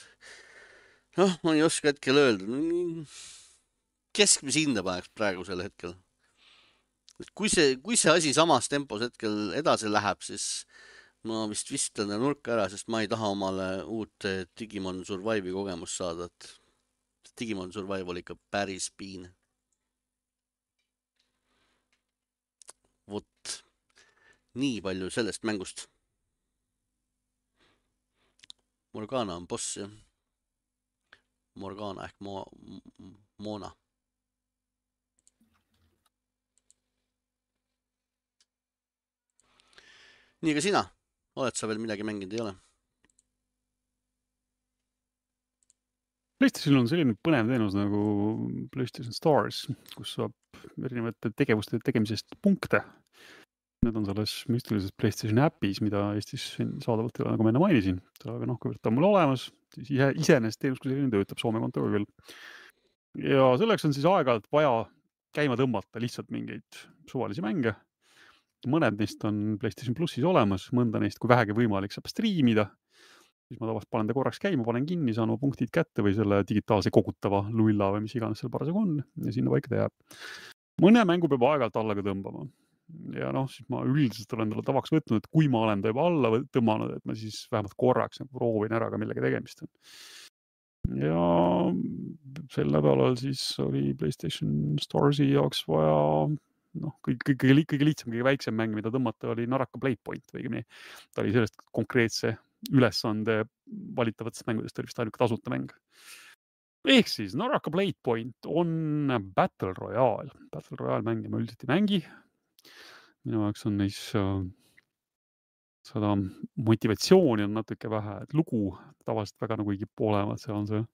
Noh, ma ei oska hetkel öelda, keskmise hinda paneks praegusel hetkel. et kui see, kui see asi samas tempos hetkel edasi läheb, siis ma vist viskan ta nurka ära, sest ma ei taha omale uut eh, Digimon Survive'i kogemust saada, et Digimon Survive oli ikka päris piin. vot, nii palju sellest mängust. Morgana on boss, jah. Morgana ehk Mo-, Mona nii ka sina oled sa veel midagi mänginud, ei ole? PlayStationil on selline põnev teenus nagu PlayStation Stars, kus saab erinevate tegevuste tegemisest punkte. Need on selles müstilises PlayStation äpis, mida Eestis saadavalt ei ole, nagu ma enne mainisin, aga noh, kuivõrd ta on mul olemas, siis ise, iseenesest teenus kui selline töötab Soome kontoga küll. ja selleks on siis aeg-ajalt vaja käima tõmmata lihtsalt mingeid suvalisi mänge mõned neist on PlayStation plussis olemas, mõnda neist, kui vähegi võimalik, saab striimida. siis ma tavaliselt panen ta korraks käima, panen kinni, saan oma punktid kätte või selle digitaalse kogutava lulla või mis iganes seal parasjagu on ja sinna paika ta jääb. mõne mängu peab aeg-ajalt alla ka tõmbama ja noh, siis ma üldiselt olen talle tavaks võtnud, et kui ma olen ta juba alla tõmmanud, et ma siis vähemalt korraks nagu proovin ära ka, millega tegemist on. ja sel nädalal siis oli Playstation Starsi jaoks vaja noh, kõige, kõige, kõige lihtsam, kõige väiksem mäng, mida tõmmata, oli Naraka Blade Point või õigemini ta oli sellest konkreetse ülesande valitavatest mängudest oli vist ainuke tasuta mäng. ehk siis Naraka Blade Point on Battle Royale, Battle Royale mänge ma üldiselt ei mängi. Minu jaoks on neis äh, seda motivatsiooni on natuke vähe, et lugu tavaliselt väga nagu ei kipu olema, et seal on see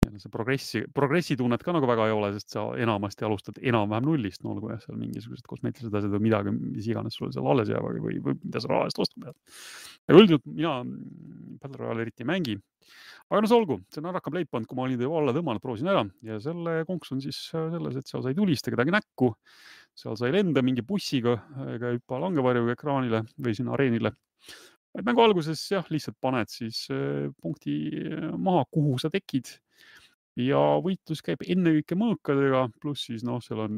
see progressi, progressi tunnet ka nagu väga ei ole, sest sa enamasti alustad enam-vähem nullist, no olgu jah, seal mingisugused kosmeetilised asjad või midagi, mis iganes sul seal alles jääb või, või, või mida sa raha eest ostma pead. ja üldjuhul mina Battle Royale eriti ei mängi. aga no see olgu, see Naraka Blade Band, kui ma olin ta juba alla tõmmanud, proovisin ära ja selle konks on siis selles, et seal sai tulista kedagi näkku. Seal sai lenda mingi bussiga ega hüppa langevarjuga ekraanile või sinna areenile vaid mängu alguses jah, lihtsalt paned siis punkti maha, kuhu sa tekid ja võitlus käib ennekõike mõõkadega, pluss siis noh, seal on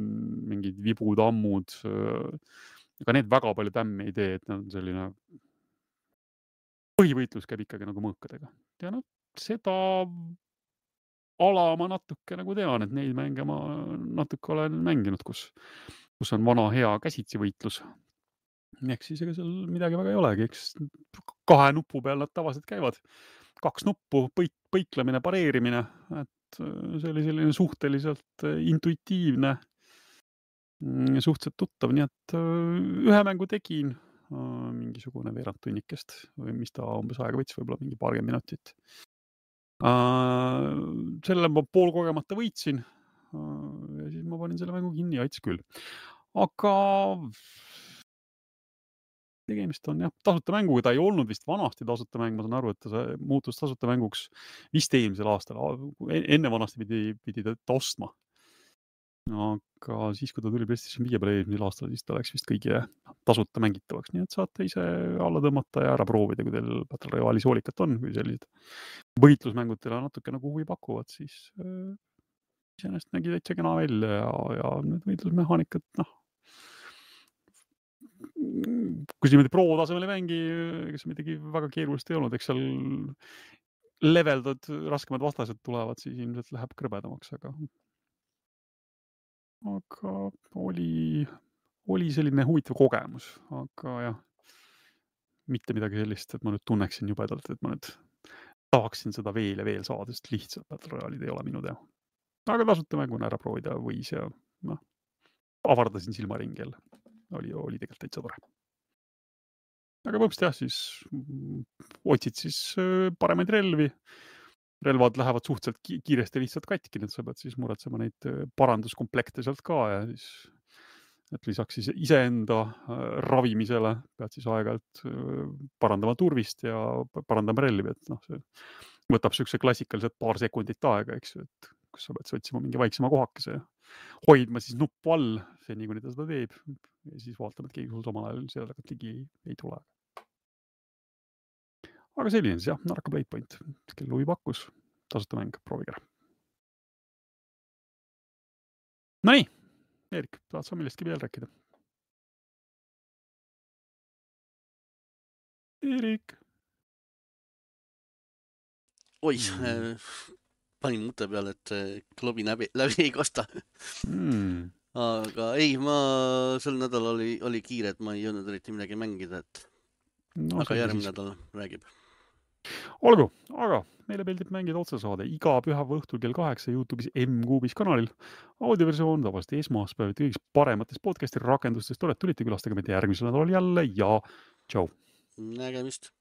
mingid vibud, ammud. ega need väga palju tämmi ei tee, et nad on selline. põhivõitlus käib ikkagi nagu mõõkadega ja noh, seda ala ma natuke nagu tean, et neid mänge ma natuke olen mänginud, kus, kus on vana hea käsitsi võitlus. ehk siis ega seal midagi väga ei olegi, eks kahe nupu peal nad tavaliselt käivad, kaks nuppu, põik, põiklemine, pareerimine, et Äh, see oli selline suhteliselt äh, intuitiivne, mm, suhteliselt tuttav, nii et äh, ühe mängu tegin, mingisugune veerand tunnikest või mis ta umbes aega võttis, võib-olla mingi paarkümmend minutit. selle ma poolkogemata võitsin. ja siis ma panin selle mängu kinni ja aitas küll. Aga tegemist on jah, tasuta mänguga, ta ei olnud vist vanasti tasuta mäng, ma saan aru, et ta muutus tasuta mänguks vist eelmisel aastal, e-, enne vanasti pidi, pidi ta ostma. aga siis, kui ta tuli PlayStation viie peale eelmisel aastal, siis ta läks vist kõigile tasuta mängitavaks, nii et saate ise alla tõmmata ja ära proovida, kui teil Battle Royale'is hoolikat on, kui sellised võitlusmängud teile natuke nagu huvi pakuvad, siis äh, iseenesest nägi täitsa kena välja ja, ja need võitlusmehaanikad, noh kui sa niimoodi pro tasemel ei mängi, ega seal midagi väga keerulist ei olnud, eks seal leveldad, raskemad vastased tulevad, siis ilmselt läheb krõbedamaks, aga, aga oli, oli selline huvitav kogemus, aga jah, mitte midagi sellist, et ma nüüd tunneksin jubedalt, et ma nüüd tahaksin seda veel ja veel saada, sest lihtsalt Battle Royale'id ei ole minu teha. aga tasuta mänguna ära proovida võis ja noh, avardasin silmaringi jälle oli, oli tegelikult täitsa tore. aga põhimõtteliselt jah, siis mm, otsid siis äh, paremaid relvi. relvad lähevad suhteliselt kiiresti lihtsalt katki, nii et sa pead siis muretsema neid äh, paranduskomplekte sealt ka ja siis et lisaks siis iseenda äh, ravimisele pead siis aeg-ajalt parandama turvist ja parandama relvi, et noh, see võtab siukse klassikaliselt paar sekundit aega, eks ju, et kus sa pead siis otsima mingi vaiksema kohakese ja hoidma siis nuppu all seni, kuni ta seda teeb. ja siis vaatama, et keegi sul samal ajal selja tagant ligi ei tule. aga selline siis jah, Narka Playpoint, kellel huvi pakkus, tasuta mäng, proovige ära. Nonii, Eerik, tahad sa millestki veel rääkida? Eerik. oi mm., panin mute peale, et klobi läbi, [laughs] läbi ei kosta mm.. aga ei, ma sel nädalal oli, oli kiire, et ma ei jõudnud eriti midagi mängida, et no, aga järgmine siis... nädal räägib. olgu, aga meile meeldib mängida otsesaade iga pühapäeva õhtul kell kaheksa Youtube'is M-Kuubis kanalil. audioversioon tavaliselt esmaspäeviti kõigis paremates podcast'i rakendustes. tore, et tulite külastage meid järgmisel nädalal jälle ja tšau. nägemist